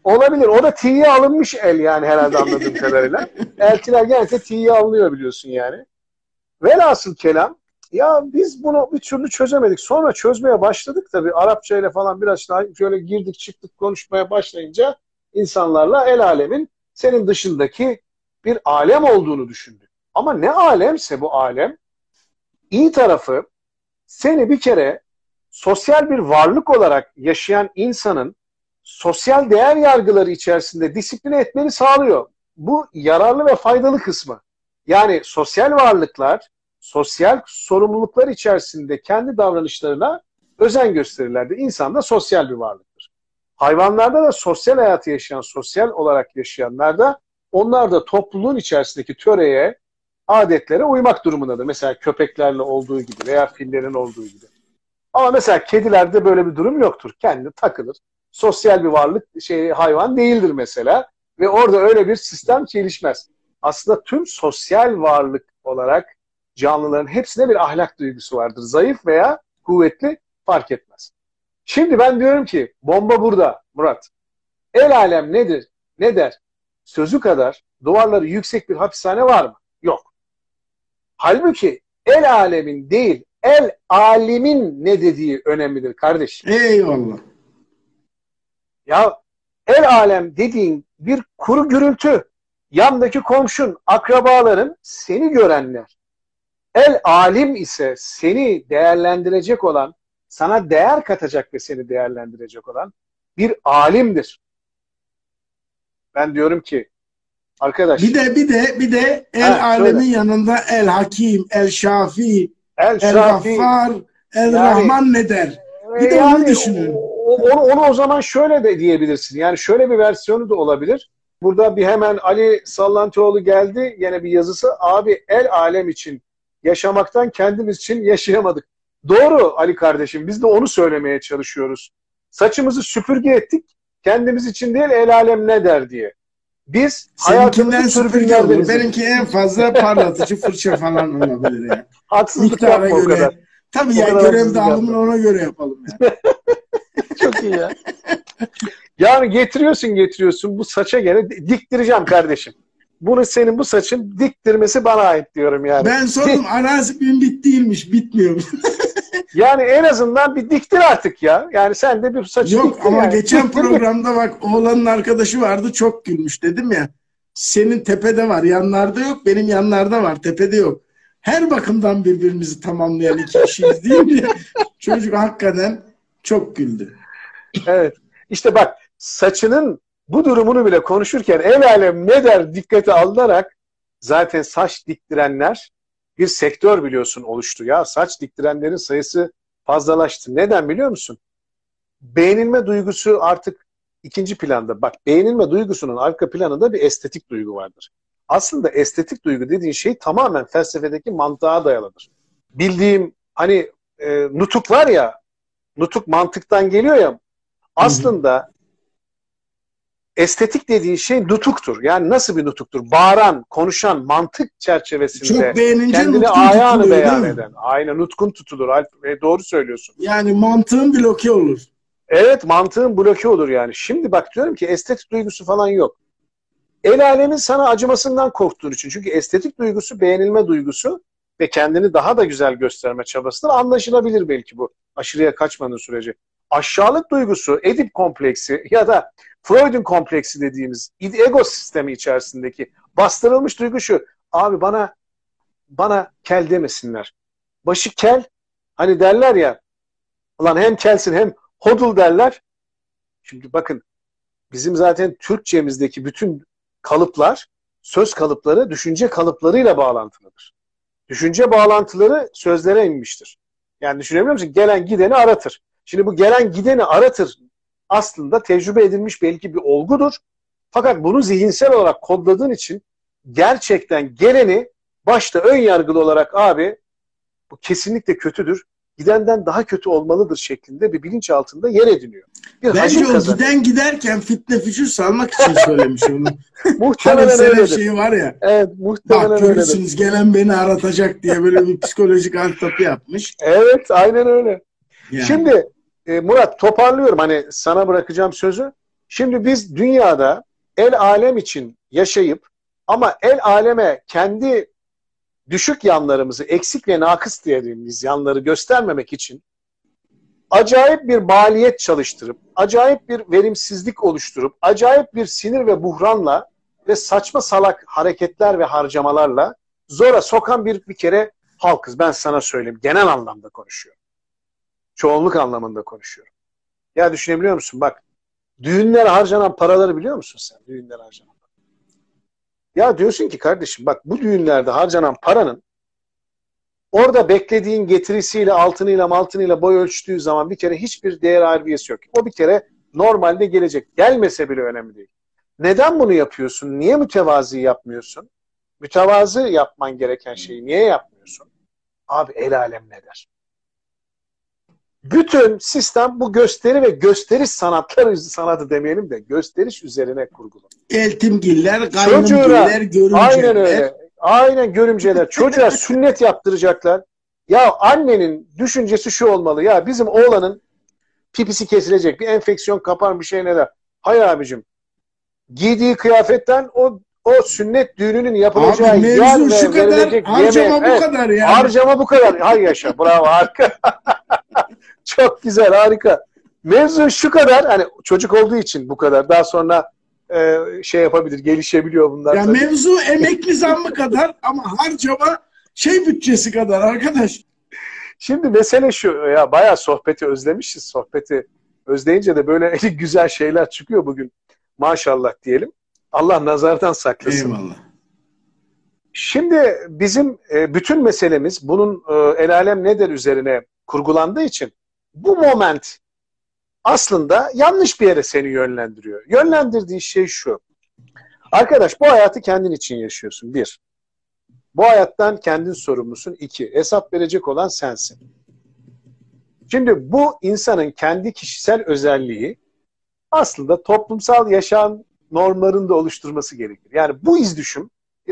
Olabilir. O da T'ye alınmış el yani herhalde anladığım kadarıyla. Eltiler genellikle T'ye alınıyor biliyorsun yani. Velhasıl kelam ya biz bunu bir türlü çözemedik. Sonra çözmeye başladık tabii. Arapça ile falan biraz daha şöyle girdik çıktık konuşmaya başlayınca insanlarla el alemin senin dışındaki bir alem olduğunu düşündük. Ama ne alemse bu alem iyi tarafı seni bir kere sosyal bir varlık olarak yaşayan insanın sosyal değer yargıları içerisinde disipline etmeni sağlıyor. Bu yararlı ve faydalı kısmı. Yani sosyal varlıklar sosyal sorumluluklar içerisinde kendi davranışlarına özen gösterirlerdi. İnsan da sosyal bir varlıktır. Hayvanlarda da sosyal hayatı yaşayan, sosyal olarak yaşayanlarda onlar da topluluğun içerisindeki töreye, adetlere uymak durumundadır. Mesela köpeklerle olduğu gibi veya fillerin olduğu gibi. Ama mesela kedilerde böyle bir durum yoktur. Kendi takılır. Sosyal bir varlık şey hayvan değildir mesela ve orada öyle bir sistem gelişmez. Aslında tüm sosyal varlık olarak canlıların hepsine bir ahlak duygusu vardır. Zayıf veya kuvvetli fark etmez. Şimdi ben diyorum ki bomba burada Murat. El alem nedir? Ne der? Sözü kadar duvarları yüksek bir hapishane var mı? Yok. Halbuki el alemin değil, el alimin ne dediği önemlidir kardeş. Eyvallah. Ya el alem dediğin bir kuru gürültü. Yandaki komşun, akrabaların, seni görenler. El alim ise seni değerlendirecek olan, sana değer katacak ve seni değerlendirecek olan bir alimdir. Ben diyorum ki arkadaş. Bir de bir de bir de el ha, alemin söyle. yanında el hakim, el şafi, el, el şafi, gaffar, el yani, rahman ne der? Bir de yani, onu düşünün. Onu, onu o zaman şöyle de diyebilirsin. Yani şöyle bir versiyonu da olabilir. Burada bir hemen Ali Sallantıoğlu geldi. Yine bir yazısı. Abi el alem için yaşamaktan kendimiz için yaşayamadık. Doğru Ali kardeşim. Biz de onu söylemeye çalışıyoruz. Saçımızı süpürge ettik. Kendimiz için değil el alem ne der diye. Biz Seninkinden süpürge olur. Benimki en fazla parlatıcı fırça falan olabilir yani. Haksızlık Miktara yapma göre. o kadar. Tabii ya görev dağılımını ona göre yapalım yani. Çok iyi ya. Yani getiriyorsun getiriyorsun bu saça göre diktireceğim kardeşim. Bunu senin bu saçın diktirmesi bana ait diyorum yani. Ben sordum arazi bin bit değilmiş bitmiyor. yani en azından bir diktir artık ya. Yani sen de bir saçı Yok ama yani. geçen programda bak oğlanın arkadaşı vardı çok gülmüş dedim ya. Senin tepede var yanlarda yok benim yanlarda var tepede yok. Her bakımdan birbirimizi tamamlayan iki kişiyiz değil mi? Çocuk hakikaten çok güldü. Evet. İşte bak saçının bu durumunu bile konuşurken el alem ne der dikkate alınarak zaten saç diktirenler bir sektör biliyorsun oluştu ya. Saç diktirenlerin sayısı fazlalaştı. Neden biliyor musun? Beğenilme duygusu artık ikinci planda. Bak beğenilme duygusunun arka planında bir estetik duygu vardır. Aslında estetik duygu dediğin şey tamamen felsefedeki mantığa dayalıdır. Bildiğim hani e, nutuk var ya, nutuk mantıktan geliyor ya. Aslında estetik dediğin şey nutuktur. Yani nasıl bir nutuktur? Bağıran, konuşan, mantık çerçevesinde Çok beğenince kendini ayağını beyan eden. Aynen nutkun tutulur. E, doğru söylüyorsun. Yani mantığın bloke olur. Evet mantığın bloke olur yani. Şimdi bak diyorum ki estetik duygusu falan yok. El alemin sana acımasından korktuğun için. Çünkü estetik duygusu beğenilme duygusu ve kendini daha da güzel gösterme çabasıdır. Anlaşılabilir belki bu. Aşırıya kaçmanın süreci. Aşağılık duygusu, edip kompleksi ya da Freud'un kompleksi dediğimiz ego sistemi içerisindeki bastırılmış duygu şu. Abi bana bana kel demesinler. Başı kel hani derler ya ulan hem kelsin hem hodul derler. Şimdi bakın bizim zaten Türkçemizdeki bütün kalıplar söz kalıpları düşünce kalıplarıyla bağlantılıdır. Düşünce bağlantıları sözlere inmiştir. Yani düşünebiliyor musun? Gelen gideni aratır. Şimdi bu gelen gideni aratır aslında tecrübe edilmiş belki bir olgudur. Fakat bunu zihinsel olarak kodladığın için gerçekten geleni başta ön yargılı olarak abi bu kesinlikle kötüdür. Gidenden daha kötü olmalıdır şeklinde bir bilinç altında yer ediniyor. Bir Bence o kazanıyor. giden giderken fitne fücür salmak için söylemiş onu. muhtemelen hani öyle şey var ya. Evet muhtemelen Bak görürsünüz gelen beni aratacak diye böyle bir psikolojik antapı yapmış. Evet aynen öyle. Şimdi e, Murat toparlıyorum hani sana bırakacağım sözü. Şimdi biz dünyada el alem için yaşayıp ama el aleme kendi düşük yanlarımızı, eksik ve nakıs dediğimiz yanları göstermemek için acayip bir maliyet çalıştırıp, acayip bir verimsizlik oluşturup, acayip bir sinir ve buhranla ve saçma salak hareketler ve harcamalarla zora sokan bir bir kere halkız. Ben sana söyleyeyim. Genel anlamda konuşuyorum. Çoğunluk anlamında konuşuyorum. Ya düşünebiliyor musun? Bak düğünlere harcanan paraları biliyor musun sen? Düğünlere harcanan Ya diyorsun ki kardeşim bak bu düğünlerde harcanan paranın orada beklediğin getirisiyle altınıyla maltınıyla boy ölçtüğü zaman bir kere hiçbir değer harbiyesi yok. O bir kere normalde gelecek. Gelmese bile önemli değil. Neden bunu yapıyorsun? Niye mütevazi yapmıyorsun? Mütevazı yapman gereken şeyi niye yapmıyorsun? Abi el alem ne der? Bütün sistem bu gösteri ve gösteriş sanatları sanatı demeyelim de gösteriş üzerine kurgulu. Eltimgiller, kaynımgiller, görümceler. Aynen öyle. Aynen görümceler. Çocuğa sünnet yaptıracaklar. Ya annenin düşüncesi şu olmalı. Ya bizim oğlanın pipisi kesilecek. Bir enfeksiyon kapar bir şey neler. Hay abicim. Giydiği kıyafetten o o sünnet düğününün yapılacağı Abi yer mevzu şu kadar, harcama yemek. bu Evet, kadar yani. Harcama bu kadar. Hay yaşa. Bravo harika. Çok güzel harika. Mevzu şu kadar hani çocuk olduğu için bu kadar. Daha sonra e, şey yapabilir, gelişebiliyor bunlar. Ya tabii. mevzu emekli zammı kadar ama harcama şey bütçesi kadar arkadaş. Şimdi mesele şu ya bayağı sohbeti özlemişiz. Sohbeti özleyince de böyle güzel şeyler çıkıyor bugün. Maşallah diyelim. Allah nazardan saklasın. Eyvallah. Şimdi bizim e, bütün meselemiz bunun e, el alem nedir üzerine kurgulandığı için bu moment aslında yanlış bir yere seni yönlendiriyor. Yönlendirdiği şey şu. Arkadaş bu hayatı kendin için yaşıyorsun. Bir. Bu hayattan kendin sorumlusun. İki. Hesap verecek olan sensin. Şimdi bu insanın kendi kişisel özelliği aslında toplumsal yaşam normlarını da oluşturması gerekir. Yani bu izdüşüm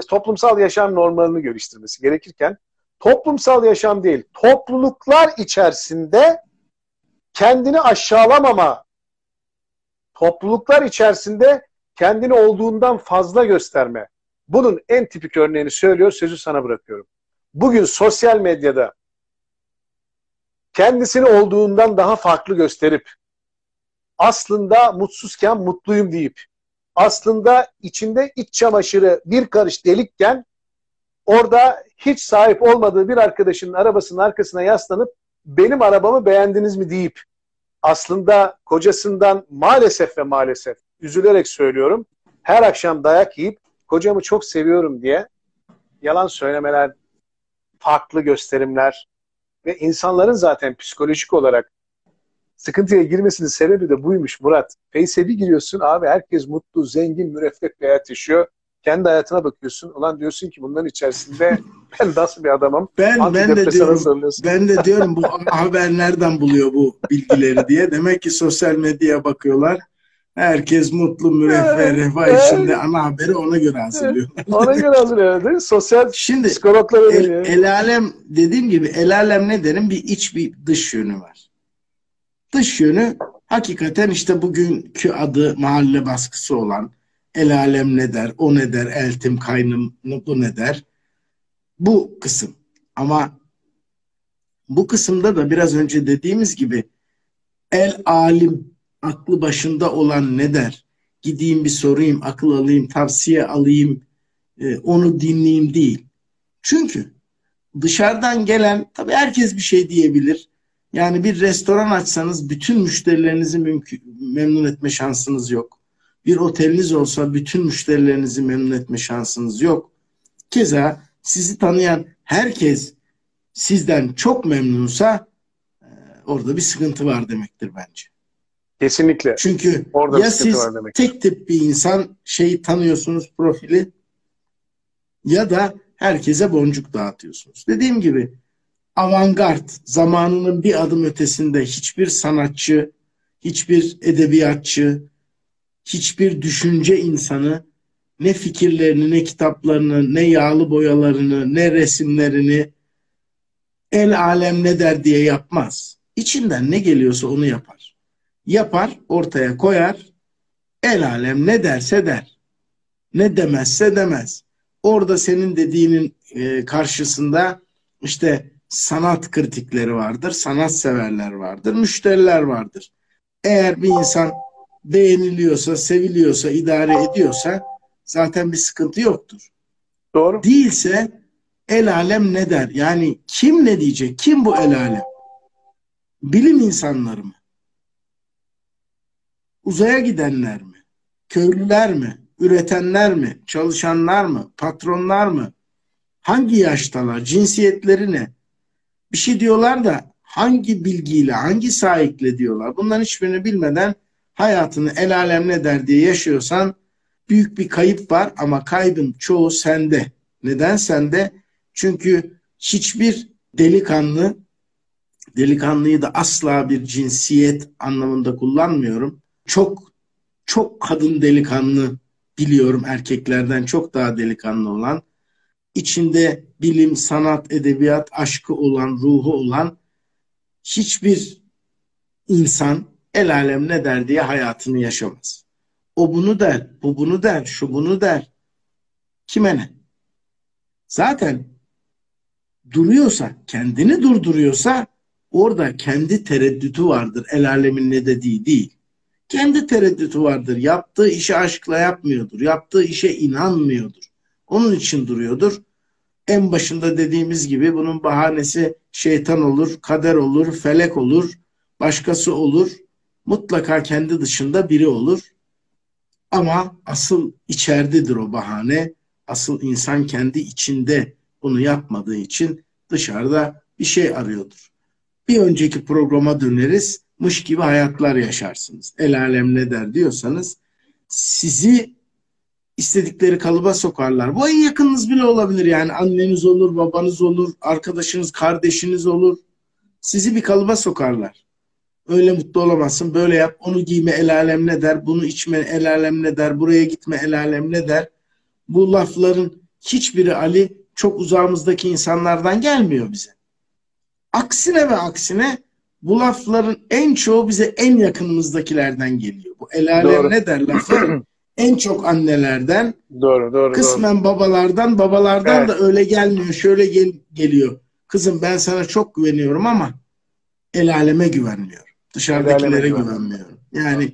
toplumsal yaşam normlarını geliştirmesi gerekirken toplumsal yaşam değil, topluluklar içerisinde kendini aşağılamama, topluluklar içerisinde kendini olduğundan fazla gösterme. Bunun en tipik örneğini söylüyor, sözü sana bırakıyorum. Bugün sosyal medyada kendisini olduğundan daha farklı gösterip aslında mutsuzken mutluyum deyip aslında içinde iç çamaşırı bir karış delikken orada hiç sahip olmadığı bir arkadaşının arabasının arkasına yaslanıp benim arabamı beğendiniz mi deyip aslında kocasından maalesef ve maalesef üzülerek söylüyorum her akşam dayak yiyip kocamı çok seviyorum diye yalan söylemeler, farklı gösterimler ve insanların zaten psikolojik olarak sıkıntıya girmesinin sebebi de buymuş Murat. Face'e bir giriyorsun abi herkes mutlu, zengin, müreffeh bir hayat yaşıyor. Kendi hayatına bakıyorsun. Ulan diyorsun ki bunların içerisinde ben nasıl bir adamım? Ben ben de diyorum. Ben de diyorum bu haber nereden buluyor bu bilgileri diye. Demek ki sosyal medyaya bakıyorlar. Herkes mutlu, müreffeh, refah içinde ana haberi ona göre hazırlıyor. ona göre hazırlıyor değil mi? Sosyal Şimdi psikologlar el, el alem dediğim gibi el alem ne derim? Bir iç bir dış yönü var. Dış yönü hakikaten işte bugünkü adı mahalle baskısı olan el alem ne der, o ne der, eltim kaynım bu ne der. Bu kısım. Ama bu kısımda da biraz önce dediğimiz gibi el alim aklı başında olan ne der? Gideyim bir sorayım, akıl alayım, tavsiye alayım, e, onu dinleyeyim değil. Çünkü dışarıdan gelen, tabii herkes bir şey diyebilir. Yani bir restoran açsanız bütün müşterilerinizi mümkün, memnun etme şansınız yok. Bir oteliniz olsa bütün müşterilerinizi memnun etme şansınız yok. Keza sizi tanıyan herkes sizden çok memnunsa e, orada bir sıkıntı var demektir bence. Kesinlikle. Çünkü Orada ya siz tek tip bir insan şeyi tanıyorsunuz profili ya da herkese boncuk dağıtıyorsunuz. Dediğim gibi avantgard zamanının bir adım ötesinde hiçbir sanatçı, hiçbir edebiyatçı, hiçbir düşünce insanı ne fikirlerini, ne kitaplarını, ne yağlı boyalarını, ne resimlerini el alem ne der diye yapmaz. İçinden ne geliyorsa onu yapar. Yapar, ortaya koyar, el alem ne derse der. Ne demezse demez. Orada senin dediğinin e, karşısında işte sanat kritikleri vardır, sanat severler vardır, müşteriler vardır. Eğer bir insan beğeniliyorsa, seviliyorsa, idare ediyorsa zaten bir sıkıntı yoktur. Doğru. Değilse el alem ne der? Yani kim ne diyecek? Kim bu el alem? Bilim insanları mı? Uzaya gidenler mi? Köylüler mi? Üretenler mi? Çalışanlar mı? Patronlar mı? Hangi yaştalar? Cinsiyetleri ne? bir şey diyorlar da hangi bilgiyle, hangi sahikle diyorlar. Bunların hiçbirini bilmeden hayatını el alem ne der diye yaşıyorsan büyük bir kayıp var ama kaybın çoğu sende. Neden sende? Çünkü hiçbir delikanlı delikanlıyı da asla bir cinsiyet anlamında kullanmıyorum. Çok çok kadın delikanlı biliyorum erkeklerden çok daha delikanlı olan içinde bilim, sanat, edebiyat aşkı olan, ruhu olan hiçbir insan el alem ne der diye hayatını yaşamaz. O bunu der, bu bunu der, şu bunu der. Kime ne? Zaten duruyorsa, kendini durduruyorsa orada kendi tereddütü vardır. El alemin ne dediği değil. Kendi tereddütü vardır. Yaptığı işi aşkla yapmıyordur. Yaptığı işe inanmıyordur. Onun için duruyordur. En başında dediğimiz gibi bunun bahanesi şeytan olur, kader olur, felek olur, başkası olur. Mutlaka kendi dışında biri olur. Ama asıl içeridedir o bahane. Asıl insan kendi içinde bunu yapmadığı için dışarıda bir şey arıyordur. Bir önceki programa döneriz. Mış gibi hayatlar yaşarsınız. El alem ne der diyorsanız sizi istedikleri kalıba sokarlar. Bu en yakınınız bile olabilir yani anneniz olur, babanız olur, arkadaşınız, kardeşiniz olur. Sizi bir kalıba sokarlar. Öyle mutlu olamazsın, böyle yap, onu giyme el alem ne der, bunu içme el alem ne der, buraya gitme el alem ne der. Bu lafların hiçbiri Ali çok uzağımızdaki insanlardan gelmiyor bize. Aksine ve aksine bu lafların en çoğu bize en yakınımızdakilerden geliyor. Bu el alem ne der lafı en çok annelerden, doğru, doğru, kısmen doğru. babalardan, babalardan evet. da öyle gelmiyor. Şöyle gel, geliyor. Kızım ben sana çok güveniyorum ama el aleme güvenmiyor. Dışarıdakilere güvenmiyorum. Yani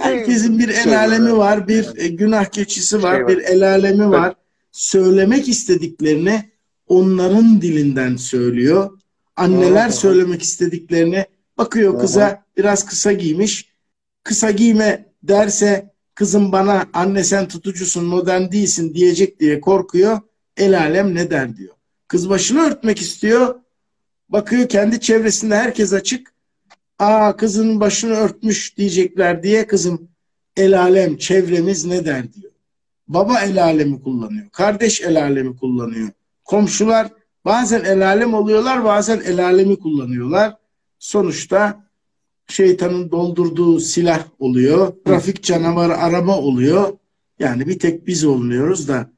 herkesin bir el alemi var, bir e, günah keçisi var, şey bir el alemi var. Söylemek istediklerini onların dilinden söylüyor. Anneler söylemek istediklerini bakıyor kıza biraz kısa giymiş. Kısa giyme derse kızım bana anne sen tutucusun modern değilsin diyecek diye korkuyor. El alem ne der diyor. Kız başını örtmek istiyor. Bakıyor kendi çevresinde herkes açık. Aa kızın başını örtmüş diyecekler diye kızım el alem çevremiz ne der diyor. Baba el alemi kullanıyor. Kardeş el alemi kullanıyor. Komşular bazen el alem oluyorlar bazen el alemi kullanıyorlar. Sonuçta şeytanın doldurduğu silah oluyor. Trafik canavarı araba oluyor. Yani bir tek biz olmuyoruz da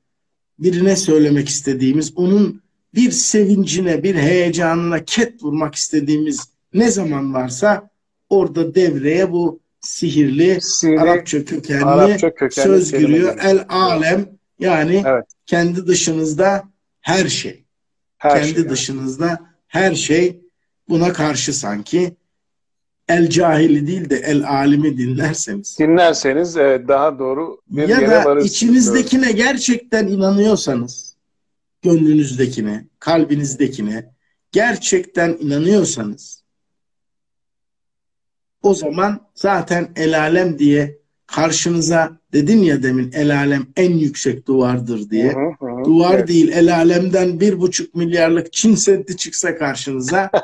birine söylemek istediğimiz, onun bir sevincine, bir heyecanına ket vurmak istediğimiz ne zaman varsa orada devreye bu sihirli Sihirli, Arapça kökenli, Arapça kökenli söz giriyor. El alem yani evet. kendi dışınızda her şey. Her kendi şey, dışınızda yani. her şey buna karşı sanki el cahili değil de el alimi dinlerseniz. Dinlerseniz evet, daha doğru bir ya yere da içinizdekine doğru. gerçekten inanıyorsanız, gönlünüzdekine, kalbinizdekine gerçekten inanıyorsanız o zaman zaten el alem diye karşınıza dedin ya demin el alem en yüksek duvardır diye. Hı hı, Duvar evet. değil el alemden bir buçuk milyarlık Çin Seddi çıksa karşınıza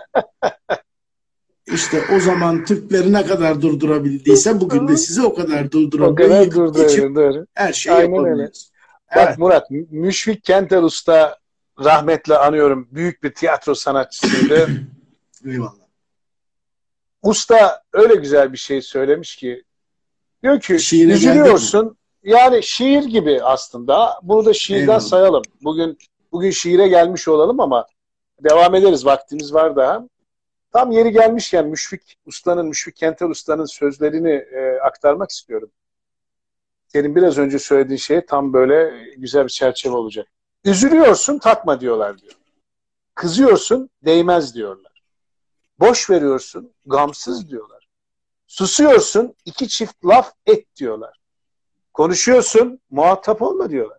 İşte o zaman Türkleri ne kadar durdurabildiyse bugün de sizi o kadar durdurabiliyor. O kadar durdurabiliyor. Her şeyi Aynen yapabiliyoruz. Evet. Bak Murat, Müşfik Kenter Usta rahmetle anıyorum. Büyük bir tiyatro sanatçısıydı. Eyvallah. Usta öyle güzel bir şey söylemiş ki diyor ki Şiire üzülüyorsun. Yani şiir gibi aslında. Bunu da şiirden Eyvallah. sayalım. Bugün bugün şiire gelmiş olalım ama devam ederiz. Vaktimiz var daha. Tam yeri gelmişken Müşfik Usta'nın, Müşfik Kentel Usta'nın sözlerini e, aktarmak istiyorum. Senin biraz önce söylediğin şey tam böyle güzel bir çerçeve olacak. Üzülüyorsun takma diyorlar diyor. Kızıyorsun değmez diyorlar. Boş veriyorsun gamsız diyorlar. Susuyorsun iki çift laf et diyorlar. Konuşuyorsun muhatap olma diyorlar.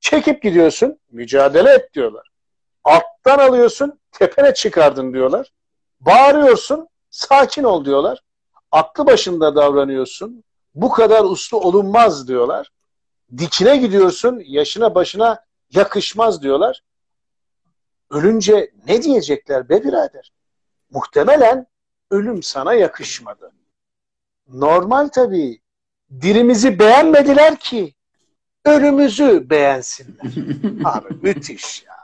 Çekip gidiyorsun mücadele et diyorlar. Alttan alıyorsun tepene çıkardın diyorlar. Bağırıyorsun, sakin ol diyorlar. Aklı başında davranıyorsun. Bu kadar uslu olunmaz diyorlar. Dikine gidiyorsun, yaşına başına yakışmaz diyorlar. Ölünce ne diyecekler be birader? Muhtemelen ölüm sana yakışmadı. Normal tabii. Dirimizi beğenmediler ki. ölümüzü beğensinler. Abi müthiş ya.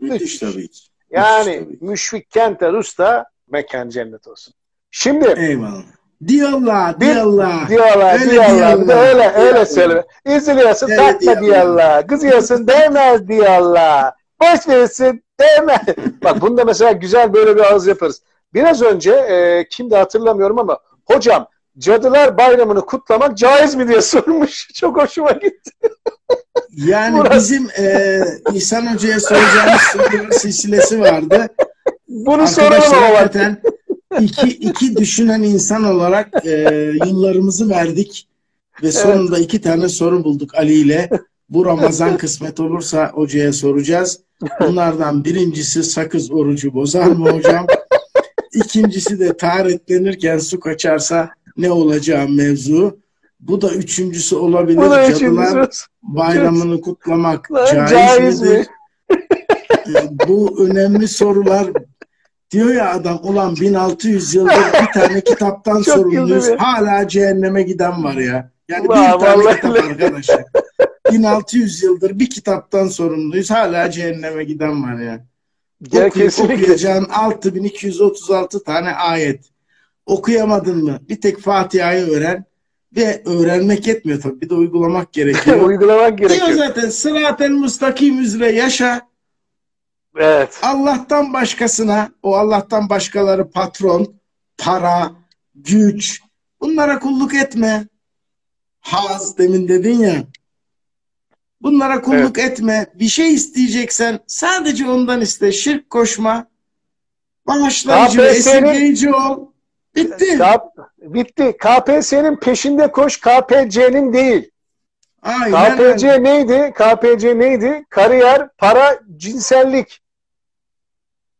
Müthiş tabii ki. Yani Müthiş tabii. Müşfik Kenter Usta mekan cennet olsun. Şimdi Eyvallah. Diyorlar, Bir- diyorlar. diyorlar Öyle diyorlar. Bir de diyorlar. öyle öyle Diyorlar. söyle. Üzülüyorsun Öyle takma diyorlar. diyorlar. Kızıyorsun değmez diyorlar. Boş verirsin değmez. Bak bunda mesela güzel böyle bir ağız yaparız. Biraz önce e, kimdi hatırlamıyorum ama hocam Cadılar Bayramı'nı kutlamak caiz mi diye sormuş. Çok hoşuma gitti. Yani Murat. bizim e, İhsan Hoca'ya soracağımız sorular silsilesi vardı. Bunu soralım ama hakikaten iki, iki düşünen insan olarak e, yıllarımızı verdik ve sonunda iki tane soru bulduk Ali ile. Bu Ramazan kısmet olursa hocaya soracağız. Bunlardan birincisi sakız orucu bozar mı hocam? İkincisi de taharetlenirken su kaçarsa ne olacağı mevzu. Bu da üçüncüsü olabilir. Bu da Cadılar bayramını kutlamak Lan caiz, caiz mi? midir? E, Bu önemli sorular diyor ya adam ulan 1600 yıldır bir tane kitaptan sorumluyuz. Hala cehenneme giden var ya. Yani Ulan bir tane vallahi kitap arkadaşlar. 1600 yıldır bir kitaptan sorumluyuz. Hala cehenneme giden var ya. Okuyup kesinlikle. okuyacağın 6236 tane ayet. Okuyamadın mı? Bir tek Fatiha'yı öğren. Ve öğrenmek yetmiyor tabii. Bir de uygulamak gerekiyor. Uygulamak Diyor gerekiyor. zaten sırat-el mustakim üzere yaşa. Evet. Allah'tan başkasına, o Allah'tan başkaları patron, para, güç, bunlara kulluk etme. Haz demin dedin ya. Bunlara kulluk etme. Bir şey isteyeceksen sadece ondan iste. Şirk koşma. Bağışlayıcı, ve esirgeyici ol. Bitti. K- bitti. KPSS'nin peşinde koş, KPC'nin değil. Aynen KPC öyle. neydi? KPC neydi? Kariyer, para, cinsellik.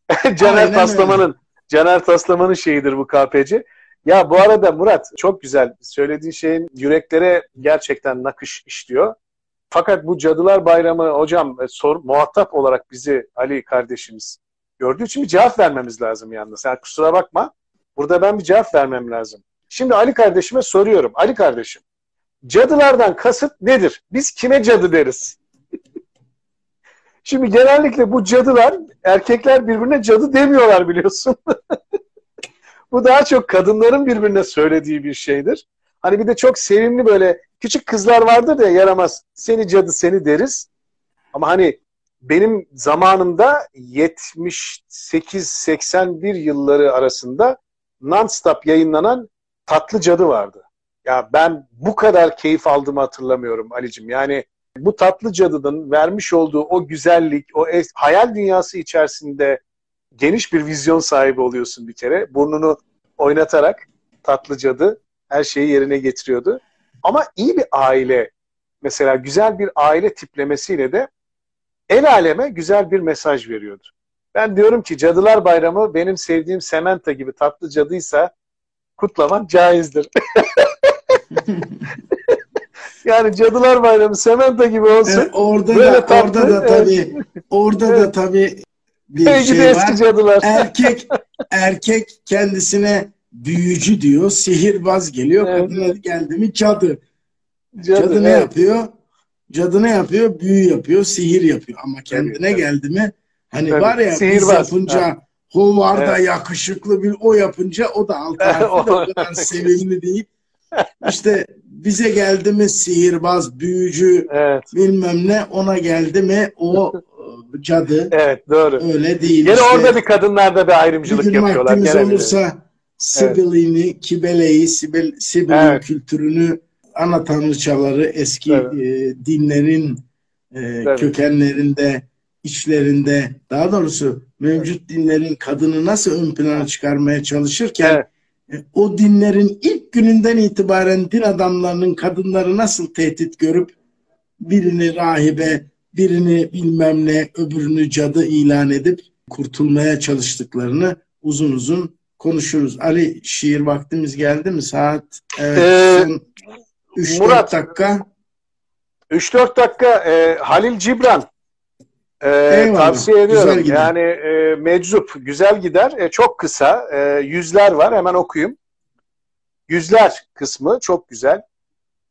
Caner Aynen Taslaman'ın Caner Taslaman'ın şeyidir bu KPC. Ya bu arada Murat çok güzel. Söylediğin şeyin yüreklere gerçekten nakış işliyor. Fakat bu Cadılar Bayramı hocam e, sor, muhatap olarak bizi Ali kardeşimiz gördüğü için bir cevap vermemiz lazım yalnız. Yani kusura bakma. Burada ben bir cevap vermem lazım. Şimdi Ali kardeşime soruyorum. Ali kardeşim, cadılardan kasıt nedir? Biz kime cadı deriz? Şimdi genellikle bu cadılar, erkekler birbirine cadı demiyorlar biliyorsun. bu daha çok kadınların birbirine söylediği bir şeydir. Hani bir de çok sevimli böyle küçük kızlar vardır ya yaramaz. Seni cadı seni deriz. Ama hani benim zamanımda 78-81 yılları arasında non-stop yayınlanan Tatlı Cadı vardı. Ya ben bu kadar keyif aldığımı hatırlamıyorum Ali'cim. Yani bu Tatlı Cadı'nın vermiş olduğu o güzellik, o es- hayal dünyası içerisinde geniş bir vizyon sahibi oluyorsun bir kere. Burnunu oynatarak Tatlı Cadı her şeyi yerine getiriyordu. Ama iyi bir aile, mesela güzel bir aile tiplemesiyle de el aleme güzel bir mesaj veriyordu. Ben diyorum ki Cadılar Bayramı benim sevdiğim Sementa gibi tatlı cadıysa kutlamak caizdir. yani Cadılar Bayramı Sementa gibi olsun. E, orada Böyle da tatlı, orada da evet. tabii orada da tabii bir gidi şey eski var. cadılar. Erkek erkek kendisine büyücü diyor, sihirbaz geliyor. Evet. Kadına geldi mi cadı. Cadı, Cadı ne evet. yapıyor? Cadı ne yapıyor? Büyü yapıyor, sihir yapıyor. Ama kendine tabii. geldi mi? Hani Tabii, var ya biz sihirbaz. yapınca Hovarda Evet. yakışıklı bir o yapınca o da alt tarafı da sevimli değil. İşte bize geldi mi sihirbaz, büyücü Evet, bilmem ne ona geldi mi o cadı evet doğru. öyle değil. Gene işte. orada bir kadınlarda bir bir ayrımcılık gün yapıyorlar. vaktimiz Gene olursa Sibyl'ini, Kibele'yi, Sibyl, Sibyl'in Evet. kültürünü, ana tanrıçaları, eski Evet. e, dinlerin e, Tabii. kökenlerinde, içlerinde, daha doğrusu mevcut dinlerin kadını nasıl ön plana çıkarmaya çalışırken Evet. e, o dinlerin ilk gününden itibaren din adamlarının kadınları nasıl tehdit görüp birini rahibe, birini bilmem ne, öbürünü cadı ilan edip kurtulmaya çalıştıklarını uzun uzun konuşuruz. Ali şiir vaktimiz geldi mi? Saat evet, Ee, son 3-4 Murat, dakika. 3-4 dakika e, Halil Cibran e, Eyvallah, tavsiye ediyorum. Yani e, meczup güzel gider. E, çok kısa. E, yüzler var. Hemen okuyayım. Yüzler kısmı çok güzel.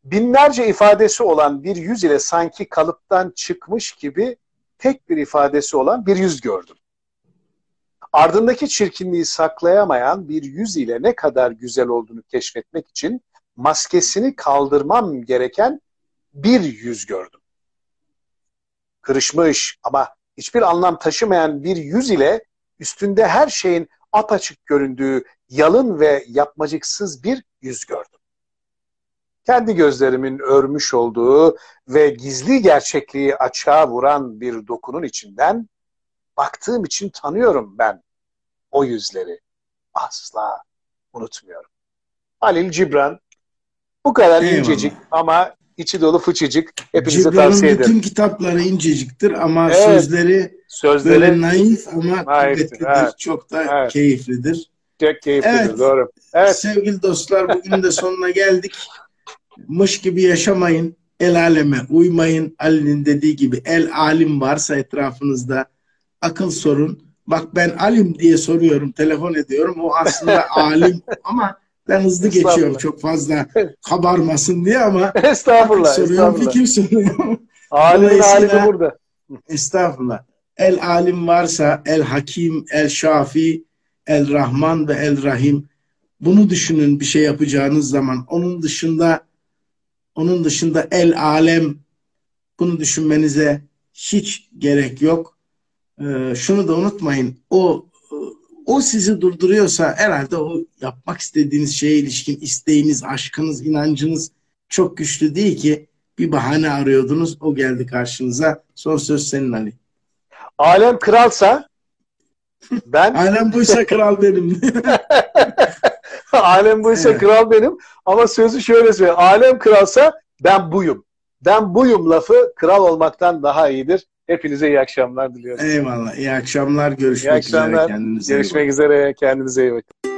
binlerce ifadesi olan bir yüz ile sanki kalıptan çıkmış gibi tek bir ifadesi olan bir yüz gördüm. Ardındaki çirkinliği saklayamayan bir yüz ile ne kadar güzel olduğunu keşfetmek için maskesini kaldırmam gereken bir yüz gördüm. Kırışmış ama hiçbir anlam taşımayan bir yüz ile üstünde her şeyin apaçık göründüğü yalın ve yapmacıksız bir yüz gördüm. Kendi gözlerimin örmüş olduğu ve gizli gerçekliği açığa vuran bir dokunun içinden baktığım için tanıyorum ben o yüzleri. Asla unutmuyorum. Halil Cibran bu kadar Eyvallah. incecik ama içi dolu fıçıcık. Hepinize Cibran'ın tavsiye ederim. bütün kitapları inceciktir ama evet. sözleri, sözleri böyle naif ama kuvvetlidir. Evet. Çok da evet. keyiflidir. Çok keyiflidir evet. doğru. Evet. Sevgili dostlar bugün de sonuna geldik. Mış gibi yaşamayın. El aleme uymayın. Ali'nin dediği gibi el alim varsa etrafınızda akıl sorun. Bak ben alim diye soruyorum, telefon ediyorum. O aslında alim ama ben hızlı geçiyorum çok fazla kabarmasın diye ama estağfurullah, soruyorum, estağfurullah. fikir soruyorum. Alimin alimi burada. Estağfurullah. El alim varsa el hakim, el şafi, el rahman ve el rahim. Bunu düşünün bir şey yapacağınız zaman. Onun dışında onun dışında el alem bunu düşünmenize hiç gerek yok. Ee, şunu da unutmayın. O o sizi durduruyorsa herhalde o yapmak istediğiniz şeye ilişkin isteğiniz, aşkınız, inancınız çok güçlü değil ki bir bahane arıyordunuz. O geldi karşınıza. Son söz senin Ali. Alem kralsa ben Alem buysa kral benim. Alem buysa evet. kral benim ama sözü şöyle söylüyor. Alem kralsa ben buyum. Ben buyum lafı kral olmaktan daha iyidir. Hepinize iyi akşamlar diliyorum. Eyvallah. İyi akşamlar. Görüşmek iyi akşamlar. üzere. Kendinize Görüşmek üzere. Kendinize iyi bakın.